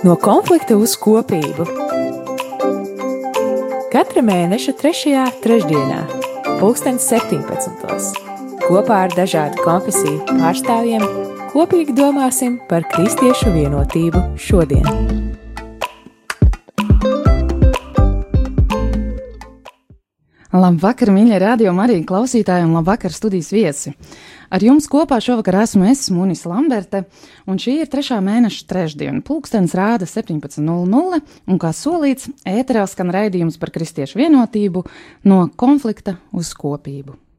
No konflikta uz kopību. Katra mēneša 3. trešdienā, 2017. kopā ar dažādu konfesiju pārstāvjiem kopīgi domāsim par kristiešu vienotību šodien. Labvakar, mīļie radio Marija klausītāji un labvakar studijas viesi! Ar jums kopā šovakar esmu es, Munis Lamberte, un šī ir trešā mēneša trešdiena. Pulkstenis rāda 17.00, un kā solīts, ēterā skan raidījums par kristiešu vienotību no konflikta uz kopību.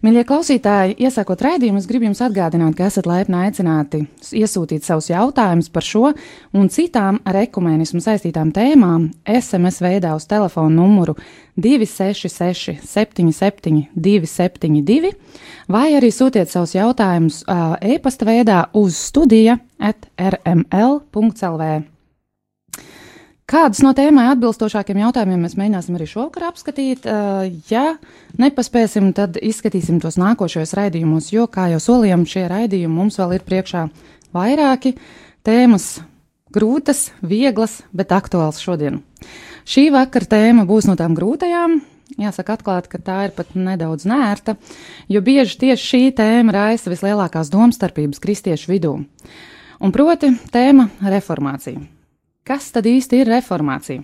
Mīļie klausītāji, iesākot raidījumu, es gribu jums atgādināt, ka esat laipni aicināti iesūtīt savus jautājumus par šo un citām ar ekumēnismu saistītām tēmām SMS veidā uz telefonu numuru 266 77 272 vai arī sūtiet savus jautājumus e-pasta veidā uz studija at rml.lv. Kādus no tēmai atbilstošākiem jautājumiem mēs mēģināsim arī šovakar apskatīt? Ja nepaspēsim, tad izskatīsim tos nākošajos raidījumos, jo, kā jau solījām, šie raidījumi mums vēl ir priekšā vairāki tēmas grūtas, vieglas, bet aktuāls šodien. Šī vakara tēma būs no tām grūtajām. Jāsaka, atklāti, ka tā ir pat nedaudz nērta, jo bieži tieši šī tēma raisa vislielākās domstarpības kristiešu vidū. Un proti, tēma - reformācija. Kas tad īsti ir reformācija?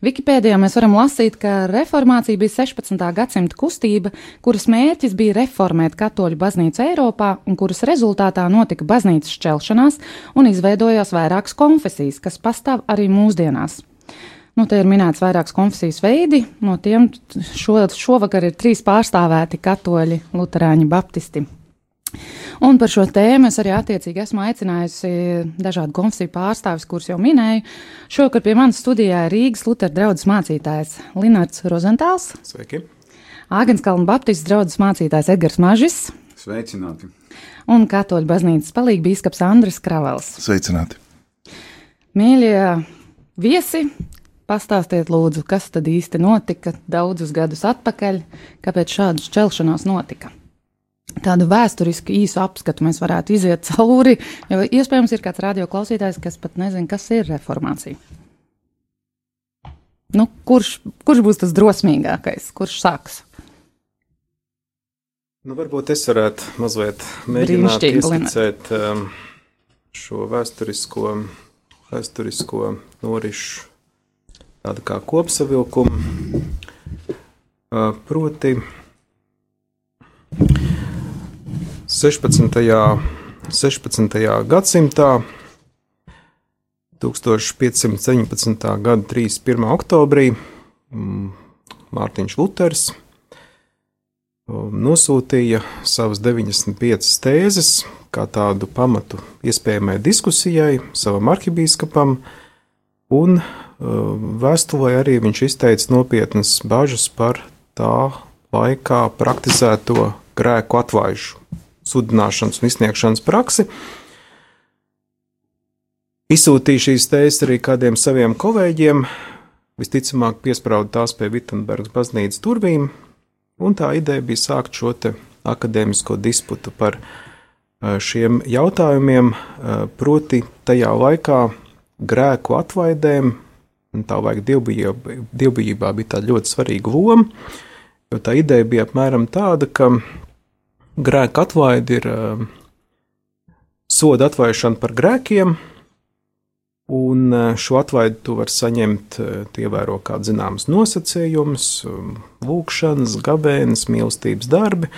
Wikipēdijā mēs varam lasīt, ka reformācija bija 16. gadsimta kustība, kuras mērķis bija reformēt katoļu baznīcu Eiropā, un kuras rezultātā notika baznīcas šķelšanās un izveidojās vairākas konfesijas, kas pastāv arī mūsdienās. Nu, te ir minēts vairākas konfesijas veidi, no tiem šo, šovakar ir trīs pārstāvēti katoļi, luterāņi, baptisti. Un par šo tēmu es arī attiecīgi esmu aicinājusi dažādu konfesiju pārstāvis, kurus jau minēju. Šovakar pie manas studijā ir Rīgas Lutera draugs mācītājs Linards Rozentāls. Sveiki! Āgenskalna Baptists draugs mācītājs Edgars Mažis. Sveicināti! Un katoļu baznīcas palīgi bīskaps Andris Kravels. Sveicināti! Mīļie viesi! Pastāstiet, lūdzu, kas tad īsti notika daudzus gadus atpakaļ, kāpēc šādas šķelšanās notika? Tādu vēsturisku īsu apskatu mēs varētu iziet cauri. Jo iespējams, ir kāds radioklausītājs, kas pat nezina, kas ir reformācija. Nu, kurš, kurš būs tas drosmīgākais, kurš sāks? Nu, varbūt es varētu mazliet mēģināt izskicēt um, šo vēsturisko, vēsturisko norišu tādu kā kopsavilkumu. Uh, proti, 16. 16. gadsimtā, 1517. gada 31. oktobrī, mm, Mārtiņš Luters um, nosūtīja savas 95 tēzes kā tādu pamatu iespējamai diskusijai savam arhibīskapam, un um, vēstulē arī viņš izteica nopietnas bažas par tā laikā praktizēto grēku atvaišu sudināšanas un izsniegšanas praksi. Izsūtīju šīs tēzes arī kādiem saviem kolēģiem, visticamāk, piesprādu tās pie Vitsenbergas baznīcas durvīm, un tā ideja bija sākt šo akadēmisko disputu par šiem jautājumiem, proti, tajā laikā grēku atvaidēm, un tā vajag dievbijībā, dievbijībā bija tāda ļoti svarīga loma, jo tā ideja bija apmēram tāda, ka grēka atlaide ir uh, soda atvaišana par grēkiem, un uh, šo atlaidi tu vari saņemt, uh, ievēro kāds zināms nosacījums, um, lūkšanas, gabēnas, mīlestības darbi.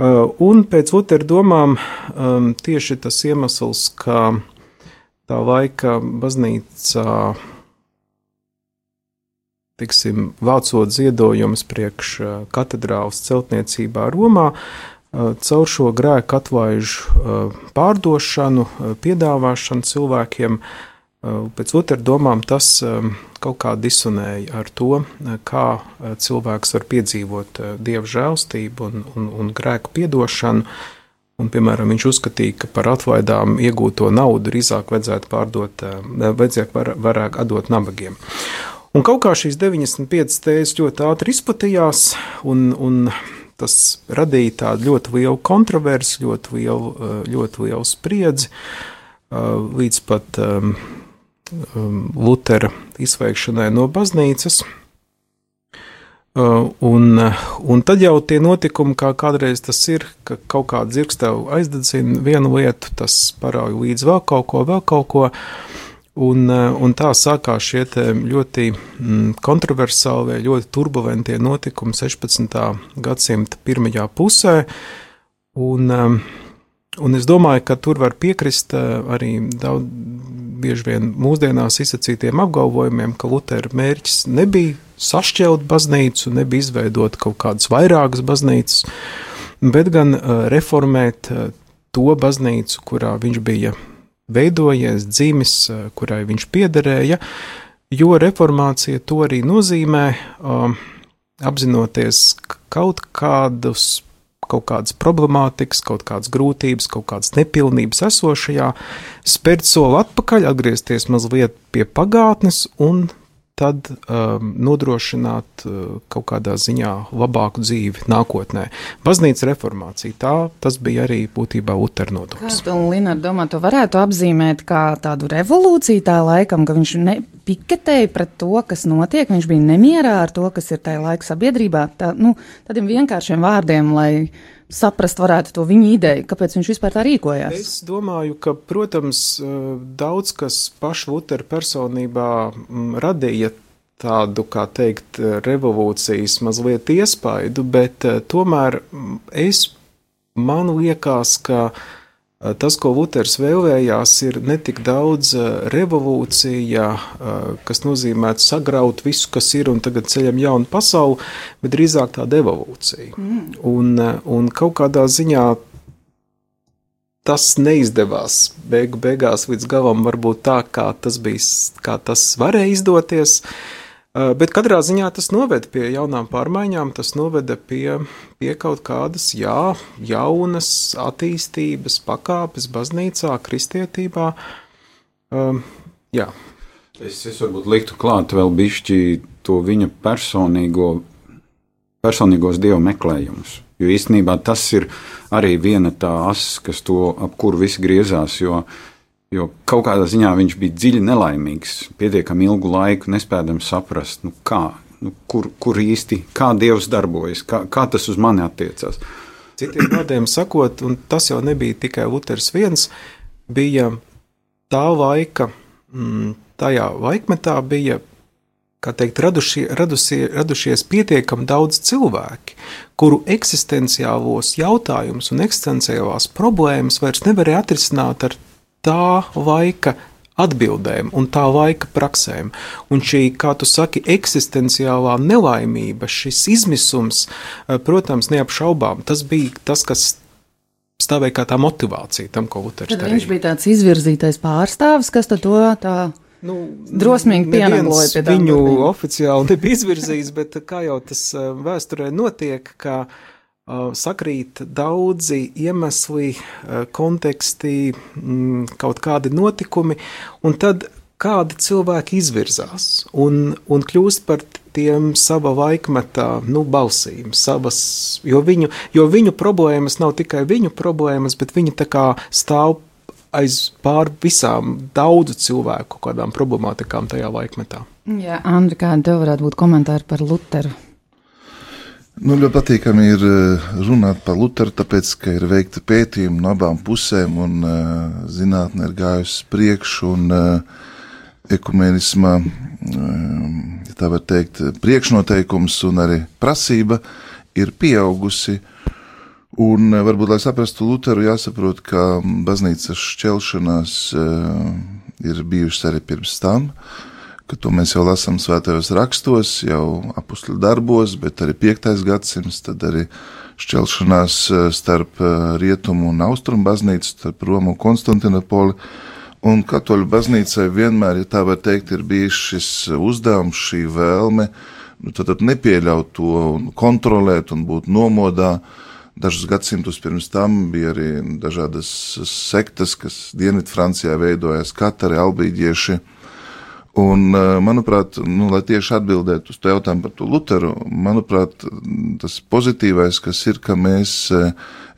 Uh, un pēc Lutera domām um, tieši tas iemesls, ka tā laika baznīca tiksim, vācot ziedojumus priekš katedrālas celtniecībā Romā, caur šo grēku atvaižu pārdošanu, piedāvāšanu cilvēkiem, pēc otrā domām, tas kaut kā disonēja ar to, kā cilvēks var piedzīvot dievu žēlstību un, un, un grēku piedošanu. Un, piemēram, viņš uzskatīja, ka par atvaidām iegūto naudu drīzāk vajadzētu pārdot, vajadzētu var, vairāk atdot nabagiem. Un kaut kā šīs 95 tēzes ļoti ātri izplatījās, un, un tas radīja tādu ļoti lielu kontroversi, ļoti lielu, eh, ļoti lielu spriedzi. līdz pat um, Lutera izveikšanai no baznīcas. Un, un tad jau tie notikumi, kā kādreiz tas ir, ka kaut kāda dzirkstēva aizdedzina vienu lietu, tas parauj līdz vēl kaut ko, vēl kaut ko. Un, un tā sākās šie ļoti mm, kontroversālie, ļoti turbulentie notikumi 16. gadsimta pirmajā pusē. Un, un es domāju, ka tur var piekrist arī daudz, bieži vien mūsdienās izsacītiem apgalvojumiem, ka Lutera mērķis nebija sašķelt baznīcu, nebija izveidot kaut kādas vairākas baznīcas, bet gan reformēt to baznīcu, kurā viņš bija veidojies, dzimis, uh, kurai viņš piederēja, jo reformācija to arī nozīmē, apzinoties kaut kādus kaut kādas problemātikas, kaut kādas grūtības, kaut kādas nepilnības esošajā, spērt soli atpakaļ, atgriezties mazliet pie pagātnes un tad um, nodrošināt uh, kaut kādā ziņā labāku dzīvi nākotnē. Baznīcas reformācija, tā tas bija arī būtībā Lutera nodoms. Lina domā, to varētu apzīmēt kā tādu revolūciju tā laikam, ka viņš nepiketēja pret to, kas notiek, viņš bija nemierā ar to, kas ir tajā laika sabiedrībā, tā, nu, tādiem vienkāršiem vārdiem, lai saprast varētu to viņa ideju, kāpēc viņš vispār tā rīkojās? Es domāju, ka, protams, daudz kas pašu Lutera personībā mm, radīja tādu, kā teikt, revolūcijas mazliet iespaidu, bet eh, tomēr mm, es, man liekas, ka uh, Eh, tas, ko Luters vēlējās, ir ne tik daudz eh, revolūcija, eh, kas nozīmē sagraut visu, kas ir, un tagad ceļam jaunu pasauli, bet drīzāk tāda evolūcija. Mm. Un, un kaut kādā ziņā tas neizdevās beigu beigās līdz galam, varbūt tā, kā tas bija, kā tas varēja izdoties. Uh, Eh, bet katrā ziņā tas noveda pie jaunām pārmaiņām, tas noveda pie, pie kaut kādas jā, jaunas attīstības pakāpes baznīcā, kristietībā. Um, jā. Es, es varbūt liktu klāt vēl bišķi to viņa personīgo, personīgos dievu meklējumus. Jo īstenībā tas ir arī viena tā asa, kas to ap kuru visi griezās. Jo uh, Jo kaut kādā ziņā viņš bija dziļi nelaimīgs, pietiekami ilgu laiku nespējams saprast, nu kā, nu kur, kur īsti, kā Dievs darbojas, kā, kā tas uz mani attiecas. Citiem vārdiem sakot, un tas jau nebija tikai Luters viens, bija tā laika, mm, tajā laikmetā bija teikt, radušie, radusie, radušies pietiekami daudz cilvēki, kuru eksistenciālos jautājumus un eksistenciālās problēmas vairs nevarēja atrisināt ar tā laika atbildēm un tā laika praksēm. Un šī, kā tu saki, eksistenciālā nelaimība, šis izmisums, eh, protams, neapšaubām, tas bija tas, kas stāvēja kā tā motivācija tam, ko Luters darīja. Viņš bija tāds izvirzītais pārstāvis, kas to tā Nu, drosmīgi pienākoja pie tā. Viņu oficiāli nebija izvirzījis, bet kā jau tas eh, vēsturē notiek, ka uh, sakrīt daudzi iemesli, konteksti, mm, kaut kādi notikumi, un tad kādi cilvēki izvirzās un, un kļūst par tiem sava laikmeta nu, balsīm, savas, jo viņu, jo viņu problēmas nav tikai viņu problēmas, bet viņi tā kā stāv aiz pār visām daudzu cilvēku kādām problemātikām tajā laikmetā. Jā, Andri, kādi tev varētu būt komentāri par Luteru? Nu, ļoti patīkami ir eh, runāt par Lutheru, tāpēc, ka ir veikta pētījuma no abām pusēm, un uh, zinātne ir gājusi priekšu, un uh, ekumenisma, uh, ja tā var teikt, priekšnoteikums un arī prasība ir pieaugusi. Un uh, varbūt, lai saprastu Lutheru, jāsaprot, ka baznīcas šķelšanās uh, ir bijušas arī pirms tam. Uh, ka to mēs jau lasām svētajos rakstos, jau apakšu darbos, bet arī 5. gadsimts, tad arī šķelšanās eh, starp eh, rietumu un austrumu baznīcu, starp Romu un Konstantinopoli. Un katoļu baznīcai vienmēr, ja tā var teikt, ir bijis šis uzdevums, šī vēlme, nu, tad, tad nepieļaut to un kontrolēt un būt nomodā. Dažus gadsimtus pirms tam bija arī dažādas sektas, kas Dienvidfrancijā veidojās, katari albīģieši Un, manuprāt, nu, lai tieši atbildētu uz to jautājumu par to Lutheru, manuprāt, tas pozitīvais, kas ir, ka mēs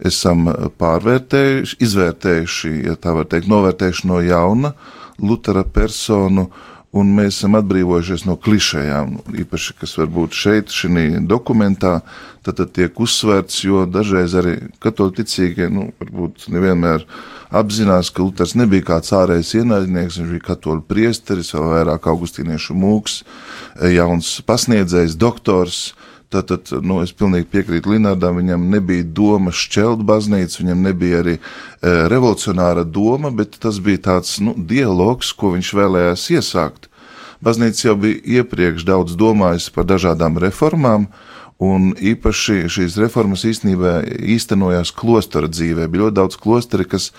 esam pārvērtējuši, izvērtējuši, ja tā var teikt, novērtējuši no jauna Lutera personu, un mēs esam atbrīvojušies no klišejām, īpaši, kas varbūt šeit, šī dokumentā, tad, tad tiek uzsvērts, jo dažreiz arī katoļu ticīgie, nu, varbūt nevienmēr apzinās, ka Luters nebija kāds ārējs ienaidnieks, viņš bija katoļu priesteris, vēl vairāk augustīniešu mūks, jauns pasniedzējs, doktors, Tātad, nu, es pilnīgi piekrītu Linardam, viņam nebija doma šķelt baznīcu, viņam nebija arī e, revolucionāra doma, bet tas bija tāds, nu, dialogs, ko viņš vēlējās iesākt. Baznīca jau bija iepriekš daudz domājusi par dažādām reformām, un īpaši šīs reformas īstenībā īstenojās klostora dzīvē. Bija ļoti daudz klosteri, kas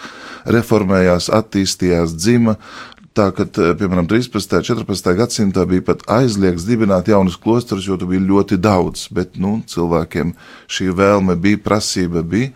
reformējās, attīstījās, dzima, Tā ka, piemēram, 13. un 14. gadsimtā bija pat aizliegts dibināt jaunus klosterus, jo tu bija ļoti daudz, bet nu, cilvēkiem šī vēlme bija, prasība bija.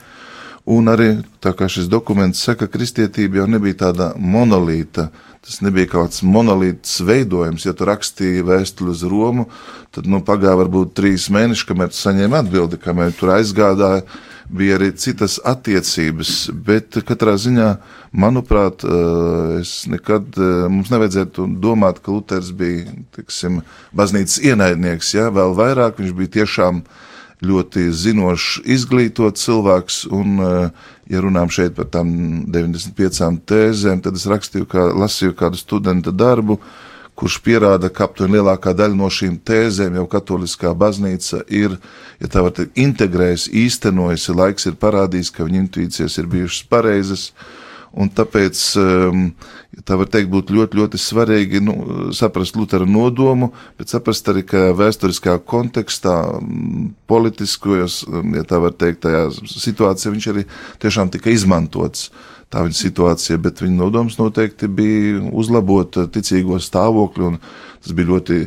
Un arī tā kā šis dokuments saka, kristietība jau nebija tāda monolīta. Tas nebija kaut kāds monolīts veidojums. Ja tu rakstīji vēstuli uz Romu, tad nu, pagāja varbūt trīs mēneši, kamēr tu saņēmi atbildi, kamēr tur aizgādāji bija arī citas attiecības, bet katrā ziņā, manuprāt, eh, es nekad, eh, mums nevajadzētu domāt, ka Luters bija, tiksim, baznīcas ienaidnieks, ja, vēl vairāk. Viņš bija tiešām ļoti zinošs, izglītots cilvēks, un, eh, ja runām šeit par tām 95 tēzēm, tad es rakstīju, kā, lasīju kādu studenta darbu, uh, kurš pierāda, ka aptuveni lielākā daļa no šīm tēzēm jau katoliskā baznīca ir, ja tā var teikt, integrējusi, īstenojusi, laiks ir parādījis, ka viņa intuīcijas ir bijušas pareizas, un tāpēc, um, ja tā var teikt, būtu ļoti, ļoti svarīgi nu, saprast Lutera nodomu, bet saprast arī, ka vēsturiskā kontekstā, mm, politiskajos, um, ja tā var teikt, tajā situācijā viņš arī tiešām tika izmantots tā viņa situācija, bet viņa nodoms noteikti bija uzlabot ticīgo stāvokli. Tas bija ļoti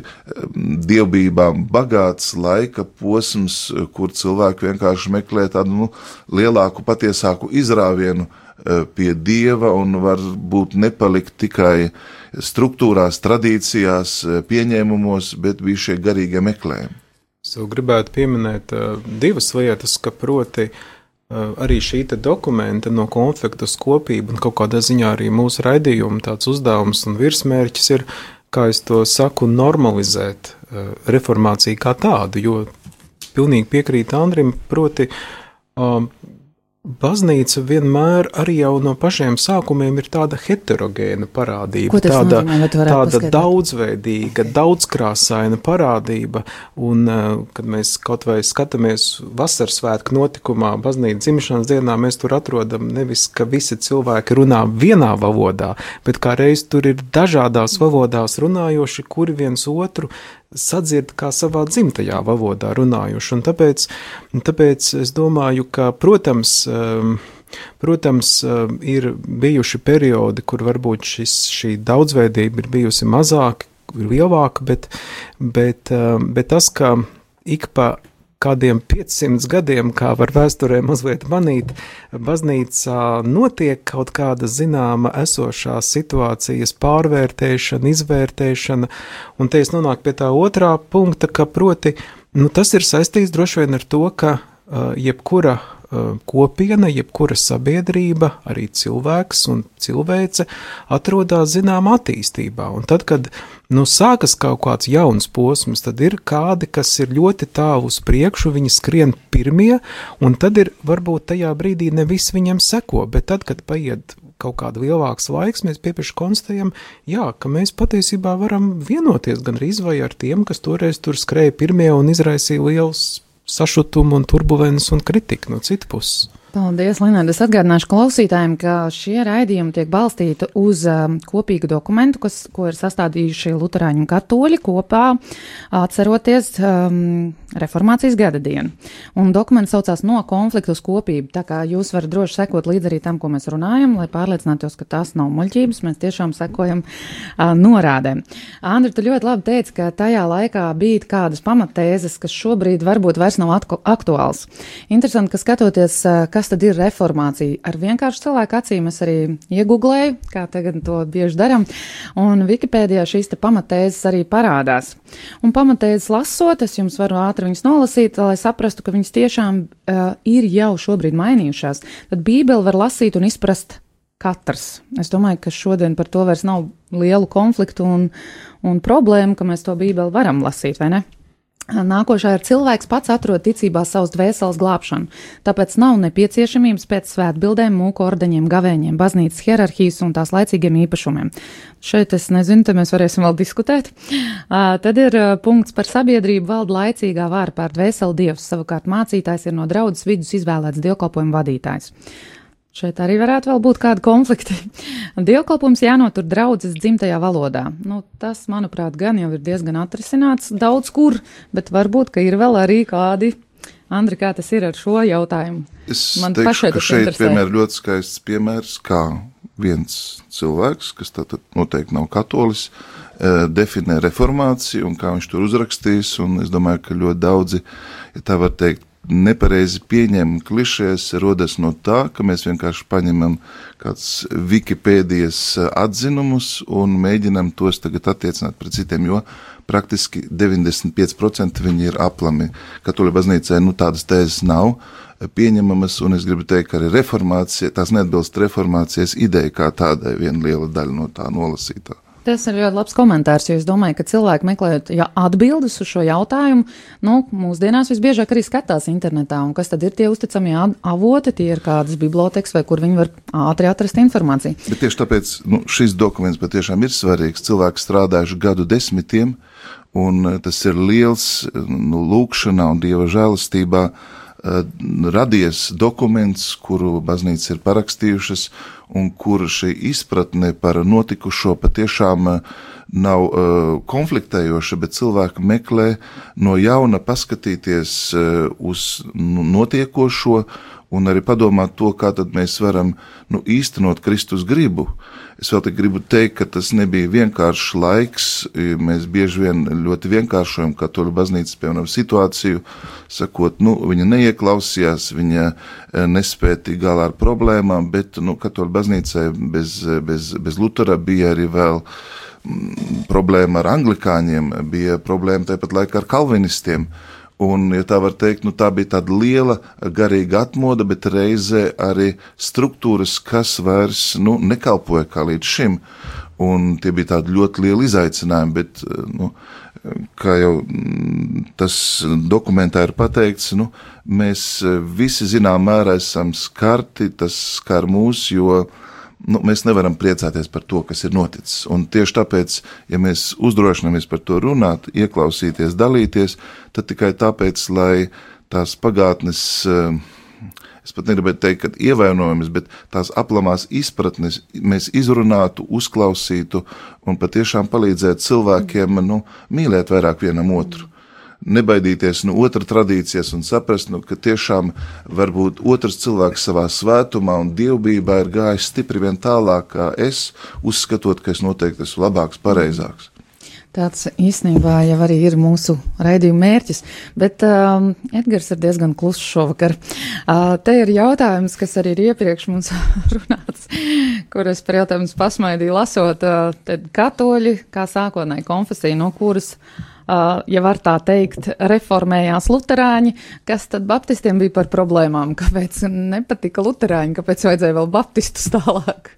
dievbijām bagāts laika posms, kur cilvēki vienkārši meklē tādu nu, lielāku, patiesāku izrāvienu pie dieva un varbūt nepalikt tikai struktūrās, tradīcijās, pieņēmumos, bet bija šie garīgie meklējumi. Es gribētu pieminēt uh, divas lietas, ka proti uh, Eh, arī šī dokumenta no konflikta uz kopību un kaut kādā ziņā arī mūsu raidījuma tāds uzdevums un virsmērķis ir, kā es to saku, normalizēt eh, reformāciju kā tādu, jo pilnīgi piekrīt Andrim, proti um, Baznīca vienmēr arī jau no pašiem sākumiem ir tāda heterogēna parādība, tāda, tāda daudzveidīga, daudzkrāsaina parādība. Un, uh, kad mēs kaut vai skatāmies vasaras svētku notikumā, baznīcas dzimšanas dienā, mēs tur atrodam nevis, ka visi cilvēki runā vienā valodā, bet kā reiz tur ir dažādās valodās runājoši, kuri viens otru sadzird kā savā dzimtajā valodā runājuši. Un tāpēc, tāpēc es domāju, ka, protams, um, Protams, um, ir bijuši periodi, kur varbūt šis, šī daudzveidība ir bijusi mazāka, lielāka, bet, bet, um, bet tas, ka ik pa kādiem 500 gadiem, kā var vēsturē mazliet manīt, baznīcā notiek kaut kāda zināma esošās situācijas pārvērtēšana, izvērtēšana, un te es nonāku pie tā otrā punkta, ka proti, nu, tas ir saistīts droši vien ar to, ka uh, jebkura kopiena, jebkura sabiedrība, arī cilvēks un cilvēce atrodas zināmā attīstībā. Un tad, kad nu, sākas kaut kāds jauns posms, tad ir kādi, kas ir ļoti tālu uz priekšu, viņi skrien pirmie, un tad ir varbūt tajā brīdī ne viss viņam seko, bet tad, kad paiet kaut kāda lielāks laiks, mēs piepieši konstatējam, jā, ka mēs patiesībā varam vienoties gan arī vai ar tiem, kas toreiz tur skrēja pirmie un izraisīja liels sašutumu un turbulences un kritiku no citas puses. Paldies, Linēda. Es atgādināšu klausītājiem, ka šie raidījumi tiek balstīti uz um, kopīgu dokumentu, kas, ko ir sastādījuši Lutāņu katoļi kopā, atceroties um, reformācijas gada dienu. Un dokuments saucās No konflikta uz kopību, tā kā jūs varat droši sekot līdz arī tam, ko mēs runājam, lai pārliecinātos, ka tās nav muļķības, mēs tiešām sekojam uh, norādēm. Andri, tu ļoti labi teici, ka tajā laikā bija kādas pamatēzes, kas šobrīd varbūt vairs nav aktuāls. Interesanti, ka skatoties, uh, kas tad ir reformācija. Ar vienkāršu cilvēku acīm es arī iegūlēju, kā tagad to bieži darām, un Wikipēdijā šīs pamatēzes arī parādās. Un pamatēzes lasot, es jums varu ātri viņas nolasīt, lai saprastu, ka viņas tiešām uh, ir jau šobrīd mainījušās. Tad Bībeli var lasīt un izprast katrs. Es domāju, ka šodien par to vairs nav lielu konfliktu un, un problēmu, ka mēs to Bībeli varam lasīt, vai ne? Nākošā ir cilvēks pats atrod ticībā savas dvēseles glābšanu, tāpēc nav nepieciešamības pēc svētbildēm, mūku ordeņiem, gavēņiem, baznīcas hierarhijas un tās laicīgiem īpašumiem. Šeit es nezinu, te mēs varēsim vēl diskutēt. Tad ir punkts par sabiedrību valda laicīgā vāra pār dvēseli dievs, savukārt mācītājs ir no draudzes vidus izvēlēts dievkalpojumu vadītājs. Šeit arī varētu vēl būt kādi konflikti. Dievkalpojums jānotur draudzes dzimtajā valodā. Nu, tas, manuprāt, gan jau ir diezgan atrisināts daudz kur, bet varbūt, ka ir vēl arī kādi. Andri, kā tas ir ar šo jautājumu? Es Man teikšu, ka šeit interesē. vienmēr ļoti skaists piemērs, kā viens cilvēks, kas tātad noteikti nav katolis, eh, definē reformāciju un kā viņš tur uzrakstīs, un es domāju, ka ļoti daudzi, ja tā var teikt, nepareizi pieņem klišēs, rodas no tā, ka mēs vienkārši paņemam kāds Wikipēdijas atzinumus un mēģinam tos tagad attiecināt pret citiem, jo praktiski 95% viņi ir aplami. Katoļa baznīcē nu, tādas tēzes nav pieņemamas, un es gribu teikt, ka arī reformācija, tās neatbilst reformācijas ideja kā tādai, viena liela daļa no tā nolasītā. Tas ir ļoti labs komentārs, jo es domāju, ka cilvēki meklējot ja atbildes uz šo jautājumu, nu, mūsdienās visbiežāk arī skatās internetā, un kas tad ir tie uzticamie avoti, tie ir kādas bibliotekas vai kur viņi var ātri atrast informāciju. Bet tieši tāpēc nu, šis dokuments patiešām ir svarīgs. Cilvēki strādājuši gadu desmitiem, un eh, tas ir liels nu, lūkšanā un dieva žēlastībā Eh, radies dokuments, kuru baznīca ir parakstījušas, un kur šī izpratne par notikušo patiešām eh, nav uh, konfliktējoša, bet cilvēki meklē no jauna paskatīties uz notiekošo un arī padomāt to, kā tad mēs varam nu, īstenot Kristus gribu. Es vēl te gribu teikt, ka tas nebija vienkāršs laiks. Mēs bieži vien ļoti vienkāršojam katoļu baznīcas, piemēram, situāciju, sakot, nu, viņa neieklausījās, viņa eh, nespēja tikt galā ar problēmām, bet, nu, katoļu baznīcai bez, bez, bez Lutera bija arī vēl mm, problēma ar anglikāņiem, bija problēma tāpat laikā ar kalvinistiem. Un, ja tā var teikt, nu, tā bija tāda liela garīga atmoda, bet reizē arī struktūras, kas vairs nu, nekalpoja kā līdz šim. Un tie bija tādi ļoti lieli izaicinājumi, bet, nu, kā jau mm, tas dokumentā ir pateikts, nu, mēs visi zinām mērā esam skarti, tas skar mūs, jo nu, mēs nevaram priecāties par to, kas ir noticis. Un tieši tāpēc, ja mēs uzdrošinamies par to runāt, ieklausīties, dalīties, tad tikai tāpēc, lai tās pagātnes, eh, es pat negribētu teikt, ka ievainojamas, bet tās aplamās izpratnes mēs izrunātu, uzklausītu un patiešām palīdzētu cilvēkiem nu, mīlēt vairāk vienam otru nebaidīties no otra tradīcijas un saprast, nu, ka tiešām varbūt otrs cilvēks savā svētumā un dievbijā ir gājis stipri vien tālāk kā es, uzskatot, ka es noteikti esmu labāks, pareizāks. Tāds īstenībā jau arī ir mūsu raidījuma mērķis, bet um, Edgars ir diezgan kluss šovakar. Uh, te ir jautājums, kas arī ir iepriekš mums runāts, kur es jautājumu pasmaidīju lasot, uh, tad katoļi, kā sākotnēji konfesija, no kuras uh, ja var tā teikt, reformējās luterāņi, kas tad baptistiem bija par problēmām? Kāpēc nepatika luterāņi, kāpēc vajadzēja vēl baptistus tālāk?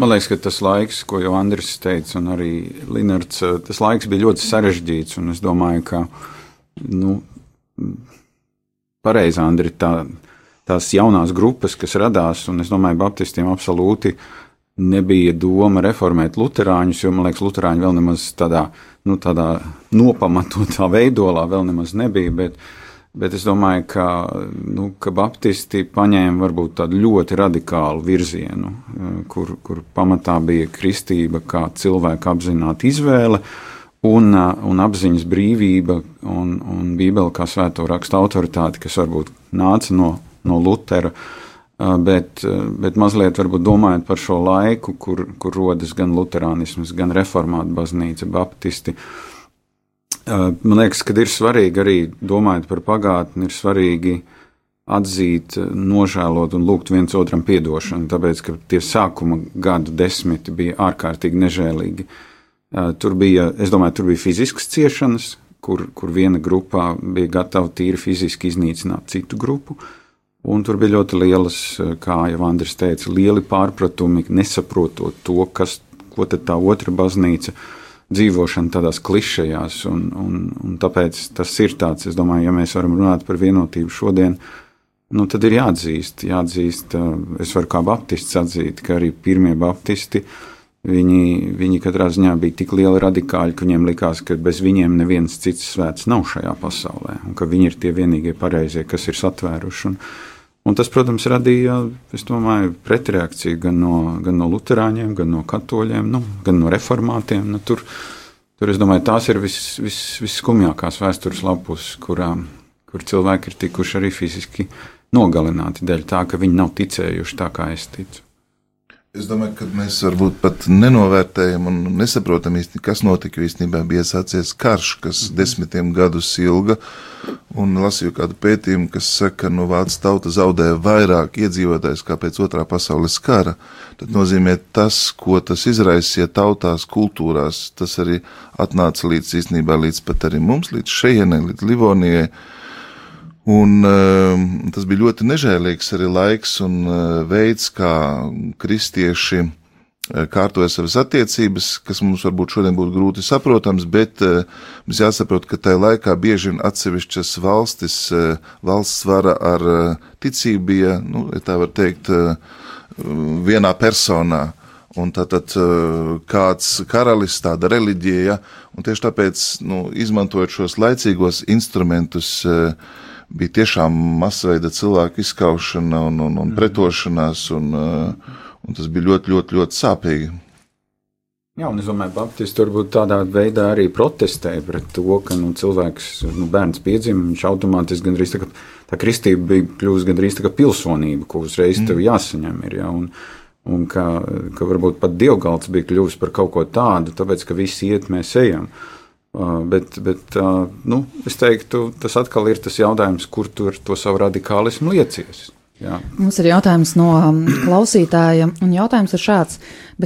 Man liekas, ka tas laiks, ko jau Andris teica, un arī Linards, tas laiks bija ļoti sarežģīts, un es domāju, ka, nu, pareizi, Andri, tā, tās jaunās grupas, kas radās, un es domāju, baptistiem absolūti nebija doma reformēt luterāņus, jo, man liekas, luterāņi vēl nemaz tādā, nu, tādā nopamatotā veidolā vēl nemaz nebija, bet, bet es domāju, ka, nu, ka baptisti paņēma varbūt tādu ļoti radikālu virzienu, kur, kur pamatā bija kristība kā cilvēka apzināta izvēle, un, un apziņas brīvība un, un bībele kā svēto rakstu autoritāte, kas varbūt nāca no, no Lutera, uh, bet, bet mazliet varbūt domājot par šo laiku, kur, kur rodas gan luterānisms, gan reformāta baznīca, baptisti. Man liekas, ka ir svarīgi arī domājot par pagātni, ir svarīgi atzīt, nožēlot un lūgt viens otram atdošanu, tāpēc ka tie sākuma gadu desmiti bija ārkārtīgi nežēlīgi. Tur bija, es domāju, tur bija fiziskas ciešanas, kur, kur viena grupā bija gatava tīri fiziski iznīcināt citu grupu. Un tur bija ļoti lielas, kā jau Andris teica, lieli pārpratumi, nesaprotot to, kas, ko tā otra baznīca dzīvošana tādās klišejās. Un, un, un tāpēc tas ir tāds, es domāju, ja mēs varam runāt par vienotību šodien, nu, tad ir jāatzīst, jāatzīst, es varu kā baptists atzīt, ka arī pirmie baptisti Viņi, viņi katrā ziņā bija tik lieli radikāļi, ka viņiem likās, ka bez viņiem neviens cits svēts nav šajā pasaulē, un ka viņi ir tie vienīgie pareizie, kas ir satvēruši. Un, un tas, protams, radīja, domāju, pretreakciju gan no, gan no luterāņiem, gan no katoļiem, nu, gan no reformātiem. Nu, tur, tur, es domāju, tās ir vis, vis, visskumjākās vēstures lapus, kurām, kur cilvēki ir tikuši arī fiziski nogalināti dēļ tā, ka viņi nav ticējuši tā, kā es ticu. Es domāju, ka mēs varbūt pat nenovērtējam un nesaprotam īsti, kas notika. Īstenībā bija sācies karš, kas mhm. desmitiem gadus ilga. Un lasīju kādu pētījumu, kas saka, ka nu, Vācijas tauta zaudēja vairāk iedzīvotājus kā pēc otrā pasaules kara. Tas nozīmē, tas, ko tas izraisīja tautās, kultūrās, tas arī atnāca līdz īstenībā līdz pat arī mums, līdz šejienei, līdz Livonijai. Un, uh, tas bija ļoti nežēlīgs arī laiks un uh, veids, kā kristieši uh, kārtoja savas attiecības, kas mums varbūt šodien būtu grūti saprotams, bet uh, mums jāsaprot, ka tajā laikā bieži vien atsevišķas valstis, valsts vara ar ticību bija, nu, tā var teikt, vienā personā. Un tātad kāds karalis, tāda reliģija, ja, un tieši tāpēc, nu, izmantojot šos laicīgos instrumentus, uh, bija tiešām masveida cilvēku izskaušana un, un, un mhm. pretošanās, un, uh, un tas bija ļoti, ļoti, ļoti sāpīgi. Jā, un es domāju, ka Baptisti varbūt tādā veidā arī protestēja pret to, ka nu, cilvēks, nu, bērns piedzima, viņš automātiski gandrīz tā kā tā kristība bija kļuvusi gandrīz tā kā pilsonība, ko uzreiz mm. tev jāsaņem. Ir, jā, un, un ka, ka varbūt pat dievgalds bija kļuvis par kaut ko tādu, tāpēc, ka visi iet, mēs ejam. Uh, Bet, bet nu, es teiktu, tas atkal ir tas jautājums, kur tu ar to savu radikālismu liecies. Jā. Mums ir jautājums no klausītāja, un jautājums ir šāds: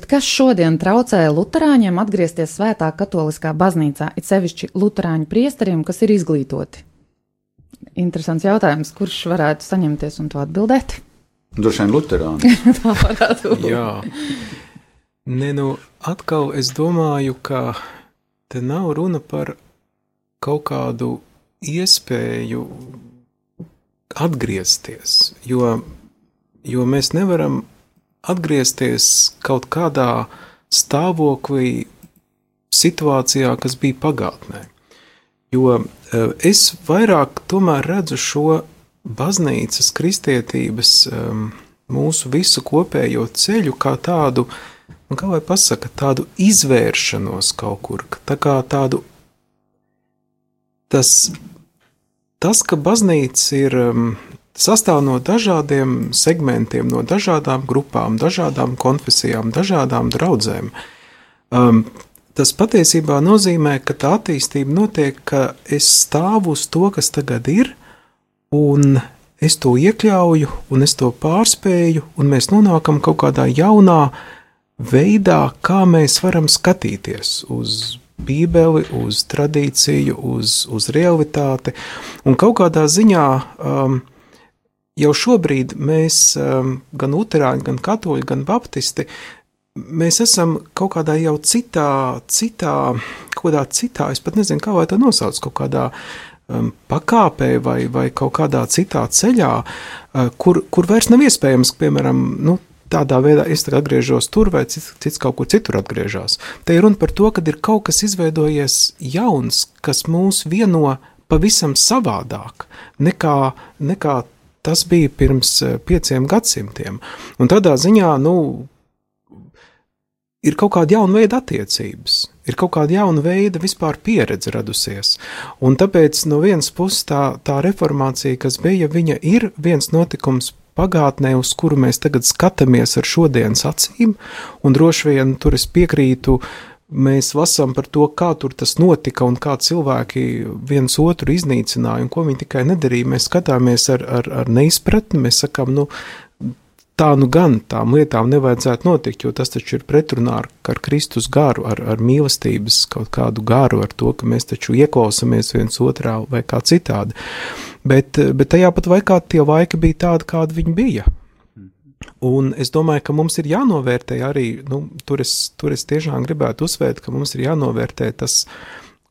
kas šodien traucē Lutāņiem atgriezties svētā katoliskā baznīcā, it sevišķi Lutāņu priesteriem, kas ir izglītoti? Interesants jautājums, kurš varētu saņemties un to atbildēt? Droši vien Lutāņi. Tā varētu būt. Jā, Nē, nu, atkal es domāju, ka te nav runa par kaut kādu iespēju atgriezties, jo, jo mēs nevaram atgriezties kaut kādā stāvoklī, situācijā, kas bija pagātnē. Jo e, es vairāk redzu šo baznīcas kristietības mūsu visu kopējo ceļu kā tādu uh, un kā lai pasaka, tādu izvēršanos kaut kur, tā kā tādu, tas, tas ka baznīca ir um, sastāv no dažādiem segmentiem, no dažādām grupām, dažādām konfesijām, dažādām draudzēm. Um, tas patiesībā nozīmē, ka tā attīstība notiek, ka es stāvu uz to, kas tagad ir, un es to iekļauju, un es to pārspēju, un mēs nonākam kaut kādā jaunā, veidā, kā mēs varam skatīties uz Bībeli, uz tradīciju, uz, uz realitāti. Un kaut kādā ziņā um, jau šobrīd mēs, um, gan Lutāņi, gan Katoļi, gan Baptisti, mēs esam kaut kādā jau citā, citā, kaut kādā citā, es pat nezinu, kā lai to nosauc, kaut kādā um, pakāpē vai, vai kaut kādā citā ceļā, uh, kur, kur vairs nav iespējams, piemēram, nu, tādā veidā es atgriežos tur, vai cits, cits kaut kur citur atgriežas. Te ir runa par to, ka ir kaut kas izveidojies jauns, kas mūs vieno pavisam savādāk nekā, nekā tas bija pirms eh, pieciem gadsimtiem. Un tādā ziņā, nu, ir kaut kāda jauna veida attiecības, ir kaut kāda jauna veida vispār pieredze radusies. Un tāpēc no vienas puses tā, tā reformācija, kas bija, viņa ir viens notikums pagātnē, uz kuru mēs tagad skatāmies ar šodienas acīm, un droši vien tur es piekrītu mēs lasām par to, kā tur tas notika un kā cilvēki viens otru iznīcināja un ko viņi tikai nedarīja. Mēs skatāmies ar, ar, ar neizpratni, mēs sakām, nu, tā nu gan tām lietām nevajadzētu notikt, jo tas taču ir pretrunā ar, ar Kristus garu, ar, ar mīlestības kaut kādu garu, ar to, ka mēs taču ieklausāmies viens otrā vai kā citādi. Bet, bet tajā pat laikā tie laiki bija tādi, kādi viņi bija. Un es domāju, ka mums ir jānovērtē arī, nu, tur, es, tur es tiešām gribētu uzsvērt, ka mums ir jānovērtē tas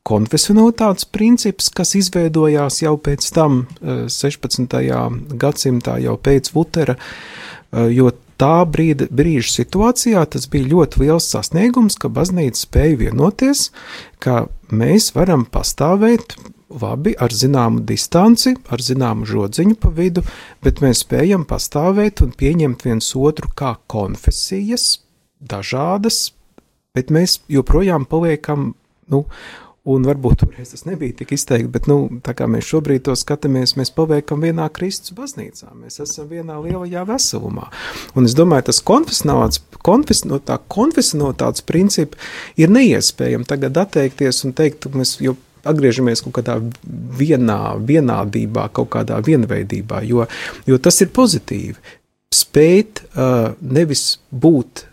konfesionalitātes princips, kas izveidojās jau pēc tam, 16. gadsimtā, jau pēc Lutera, jo tā brīda, brīža situācijā tas bija ļoti liels sasniegums, ka baznīca spēja vienoties, ka mēs varam pastāvēt labi, ar zināmu distanci, ar zināmu žodziņu pa vidu, bet mēs spējam pastāvēt un pieņemt viens otru kā konfesijas, dažādas, bet mēs joprojām paliekam, nu, un varbūt toreiz tas nebija tik izteikti, bet, nu, tā kā mēs šobrīd to skatāmies, mēs paliekam vienā Kristus baznīcā, mēs esam vienā lielajā veselumā. Un es domāju, tas konfesionāls, konfes, no tā konfesionalitātes principa ir neiespējami tagad atteikties un teikt, mēs jau atgriežamies kaut kādā vienā, vienādībā, kaut kādā vienveidībā, jo, jo tas ir pozitīvi. Spēt uh, nevis būt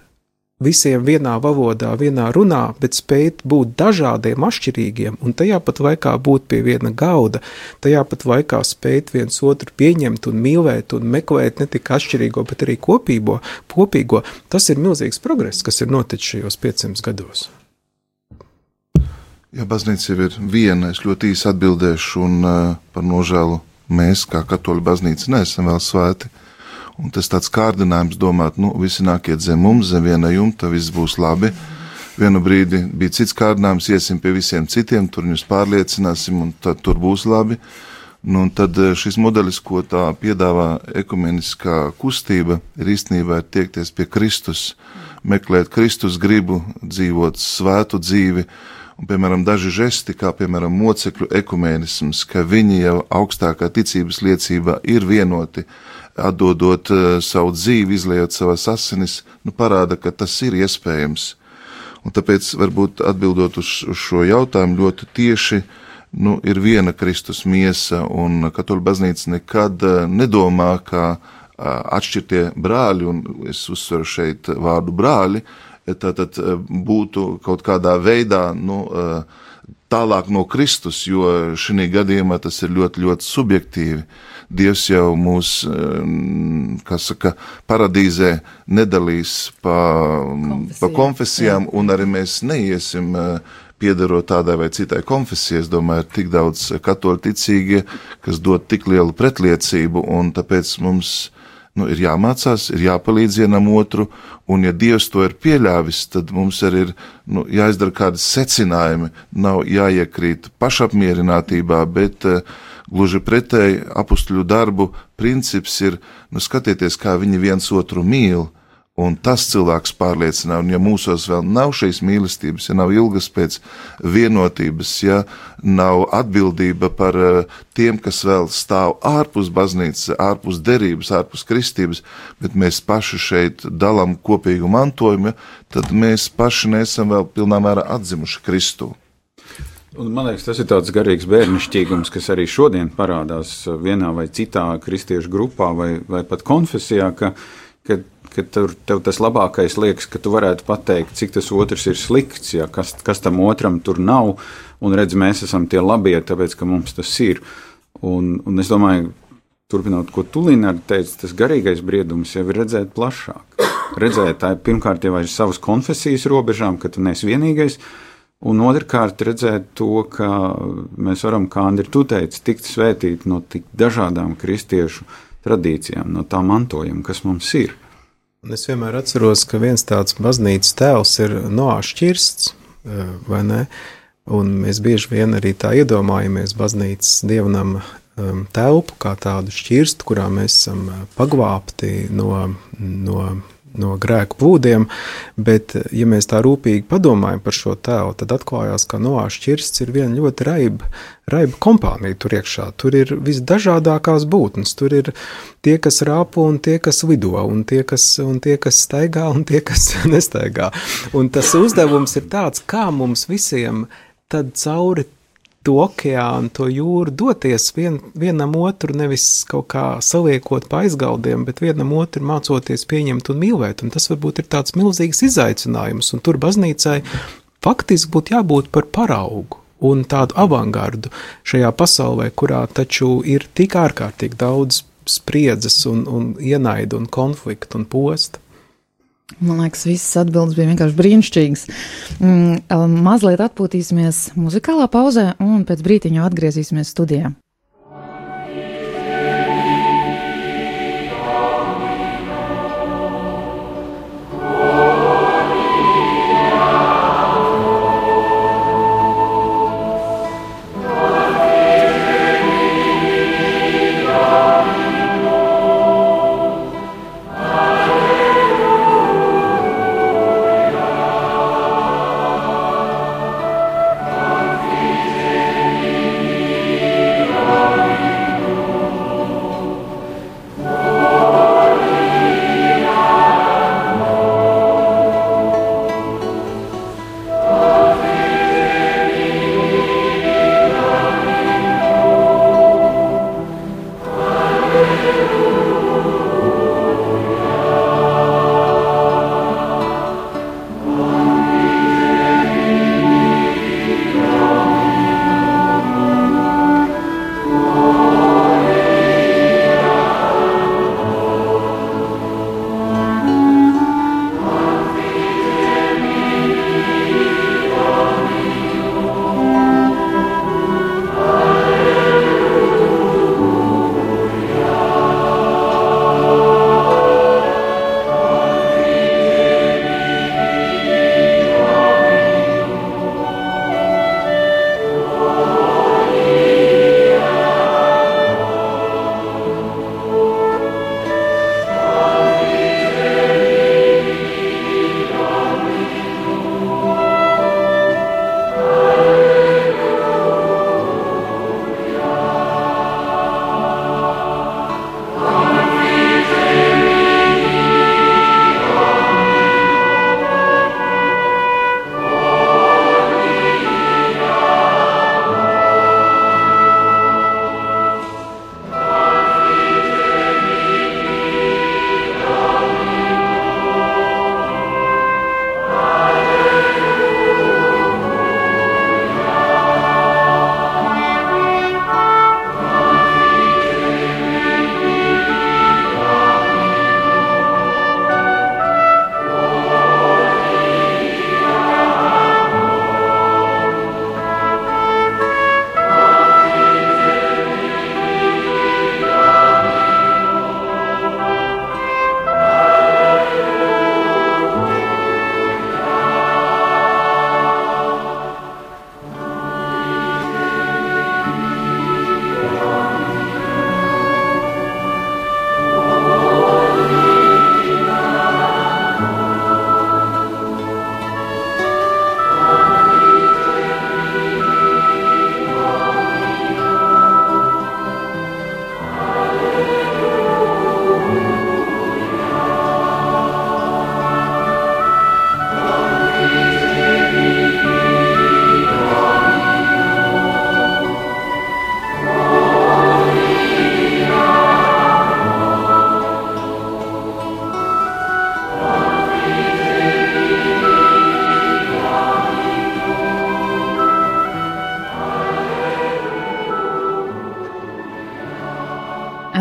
visiem vienā valodā, vienā runā, bet spēt būt dažādiem, atšķirīgiem, un tajā pat laikā būt pie viena gauda, tajā pat laikā spēt viens otru pieņemt un mīlēt un meklēt ne tikai atšķirīgo, bet arī kopīgo, kopīgo. Tas ir milzīgs progress, kas ir noticis šajos 500 gados. Ja baznīca jau ir viena, es ļoti īsi atbildēšu, un uh, par nožēlu mēs, kā katoļu baznīca, neesam vēl svēti. Un tas tāds kārdinājums domāt, nu, visi nākiet zem mums, zem viena jumta, viss būs labi. Vienu brīdi bija cits kārdinājums, iesim pie visiem citiem, tur viņus pārliecināsim, un tad tur būs labi. Nu, tad šis modelis, ko tā piedāvā ekumeniskā kustība, ir īstenībā tiekties pie Kristus, meklēt Kristus gribu, dzīvot svētu dzīvi, Un, piemēram, daži žesti, kā piemēram mocekļu ekumēnisms, ka viņi jau augstākā ticības liecībā ir vienoti, atdodot uh, savu dzīvi, izliejot savas asinis, nu, parāda, ka tas ir iespējams. Un tāpēc, varbūt atbildot uz, uz šo jautājumu ļoti tieši, nu, ir viena Kristus miesa, un katoļu baznīca nekad uh, nedomā, ka uh, atšķirtie brāļi, un es uzsveru šeit vārdu brāļi, tātad eh, būtu kaut kādā veidā nu, eh, tālāk no Kristus, jo šī gadījumā tas ir ļoti, ļoti subjektīvi. Dievs jau mūs, eh, kas saka, paradīzē nedalīs pa, Konfesija. pa konfesijām, Jā. un arī mēs neiesim piedarot tādai vai citai konfesijai. Es domāju, ir tik daudz katoļu ticīgie, kas dod tik lielu pretliecību, un tāpēc mums nu, ir jāmācās, ir jāpalīdz vienam otru, un ja Dievs to ir pieļāvis, tad mums arī ir nu, jāizdara kādi secinājumi, nav jāiekrīt pašapmierinātībā, bet uh, gluži pretēji apstuļu darbu princips ir, nu, skatieties, kā viņi viens otru mīl, Un tas cilvēks pārliecina, un ja mūsos vēl nav šīs mīlestības, ja nav ilgas pēc vienotības, ja nav atbildība par eh, tiem, kas vēl stāv ārpus baznīcas, ārpus derības, ārpus kristības, bet mēs paši šeit dalām kopīgu mantojumu, tad mēs paši nesam vēl pilnā mērā atzimuši Kristu. Un, man liekas, tas ir tāds garīgs bērnišķīgums, kas arī šodien parādās vienā vai citā kristiešu grupā vai, vai pat konfesijā, ka, ka ka tur, tev tas labākais liekas, ka tu varētu pateikt, cik tas otrs ir slikts, ja, kas, kas tam otram tur nav. Un redz, mēs esam tie labie, tāpēc ka mums tas ir. Un, un es domāju, turpinot, ko Tulīna teica, tas garīgais briedums jau ir redzēt plašāk. Redzēt, tā ir pirmkārt jau aiz savas konfesijas robežām, ka tu neesi vienīgais. Un otrkārt, redzēt to, ka mēs varam, kā Andri, tu teici, tikt svētīti no tik dažādām kristiešu tradīcijām, no tā mantojuma, kas mums ir. Un es vienmēr atceros, ka viens tāds baznīcas tēls ir nošķirsts, eh, vai ne? Un mēs bieži vien arī tā iedomājamies baznīcas dievnam um, telpu kā tādu šķirstu, kurā mēs esam eh, paglābti no, no no grēku plūdiem, bet, ja mēs tā rūpīgi padomājam par šo tēlu, tad atklājās, ka Noāša ķirsts ir viena ļoti raiba, raiba kompānija tur iekšā. Tur ir visdažādākās būtnes, tur ir tie, kas rāpo un tie, kas lido, un tie, kas, un tie, kas staigā un tie, kas nestaigā. Un tas uzdevums ir tāds, kā mums visiem tad cauri to okeānu, to jūru, doties vien, vienam otru, nevis kaut kā saliekot pa aizgaldiem, bet vienam otru mācoties pieņemt un mīlēt. Un tas varbūt ir tāds milzīgs izaicinājums, un tur baznīcai faktiski būtu jābūt par paraugu un tādu avangardu šajā pasaulē, kurā taču ir tik ārkārtīgi daudz spriedzes un, un ienaidu un konfliktu un posta. Man liekas, visas atbildes bija vienkārši brīnišķīgas. Mm, mazliet atpūtīsimies muzikālā pauzē, un pēc brīdiņa atgriezīsimies studijā.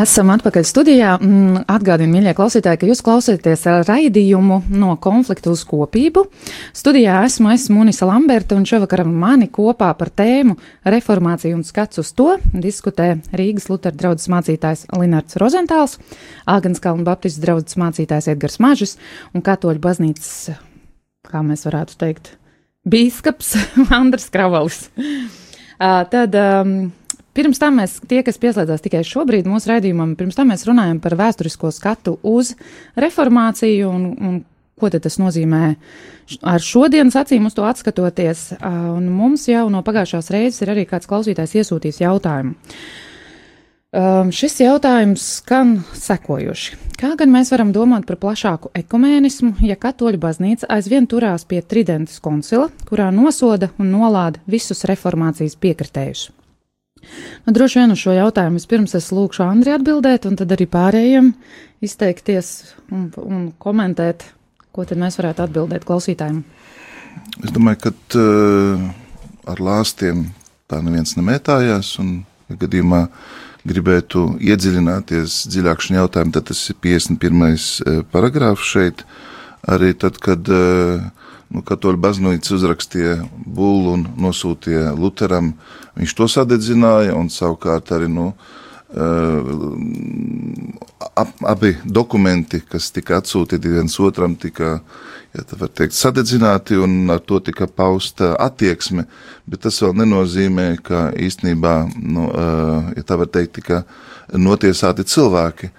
Esam atpakaļ studijā. Mm, atgādinu, mīļie klausītāji, ka jūs klausāties raidījumu no konfliktu uz kopību. Studijā esmu es Munisa Lamberta un šovakar mani kopā par tēmu reformāciju un skats uz to diskutē Rīgas Lutera draudzes mācītājs Linards Rozentāls, Āgenskalna Baptistu draudzes mācītājs Edgars Mažis un Katoļu baznīcas, kā mēs varētu teikt, bīskaps Andrs Kravalis. Tad um, pirms tam mēs, tie, kas pieslēdzās tikai šobrīd mūsu raidījumam, pirms tam mēs runājam par vēsturisko skatu uz reformāciju un, un ko tas nozīmē ar šodienas acīm uz to atskatoties. Un mums jau no pagājušās reizes ir arī kāds klausītājs iesūtījis jautājumu. Um, šis jautājums skan sekojoši. Kā gan mēs varam domāt par plašāku ekumēnismu, ja katoļu baznīca aizvien turās pie Tridentes koncila, kurā nosoda un nolāda visus reformācijas piekritējus? Nu, droši vien uz šo jautājumu vispirms es lūkšu Andri atbildēt, un tad arī pārējiem izteikties un, un komentēt, ko tad mēs varētu atbildēt klausītājiem. Es domāju, ka uh, ar lāstiem tā neviens nemētājās, un ja gadījumā gribētu iedziļināties dziļāk šajā jautājumā, tad tas ir 51. Eh, paragrāfs šeit. Arī tad, kad uh, nu, katoļu baznīca uzrakstīja būlu un nosūtīja Lutheram, viņš to sadedzināja, un savukārt arī nu, eh, ap, abi dokumenti, kas tika atsūtīti viens otram, tika ja teikt, sadedzināti, un ar to tika pausta attieksme, bet tas vēl nenozīmē, ka īstenībā, nu, eh, ja tā var teikt, tika notiesāti cilvēki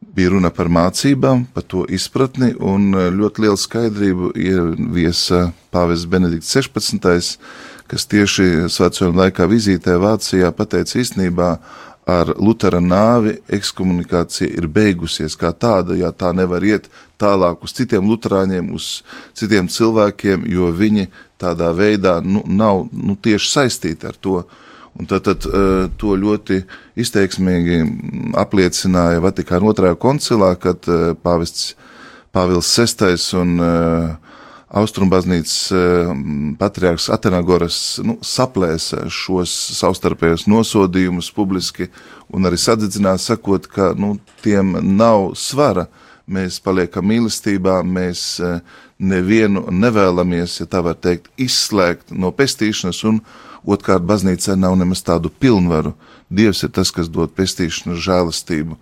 bija runa par mācībām, par to izpratni, un e, ļoti lielu skaidrību ieviesa Pāvests Benedikts 16. kas tieši svētceļojuma laikā vizītē Vācijā pateica īstenībā, ar Lutera nāvi ekskomunikācija ir beigusies kā tāda, ja tā nevar iet tālāk uz citiem luterāņiem, uz citiem cilvēkiem, jo viņi tādā veidā nu, nav nu, tieši saistīti ar to. Un tad, tad eh, to ļoti izteiksmīgi apliecināja Vatikāna otrajā koncilā, kad eh, pāvests Pāvils VI un eh, Austrumbaznīcas patriārhs Atenagoras nu, saplēsa šos savstarpējos nosodījumus publiski un arī sadedzināt, sakot, ka nu, tiem nav svara. Mēs paliekam mīlestībā, mēs nevienu nevēlamies, ja tā var teikt, izslēgt no pestīšanas un Otrkārt, baznīcai nav nemaz tādu pilnvaru. Dievs ir tas, kas dod pestīšanu, žēlastību.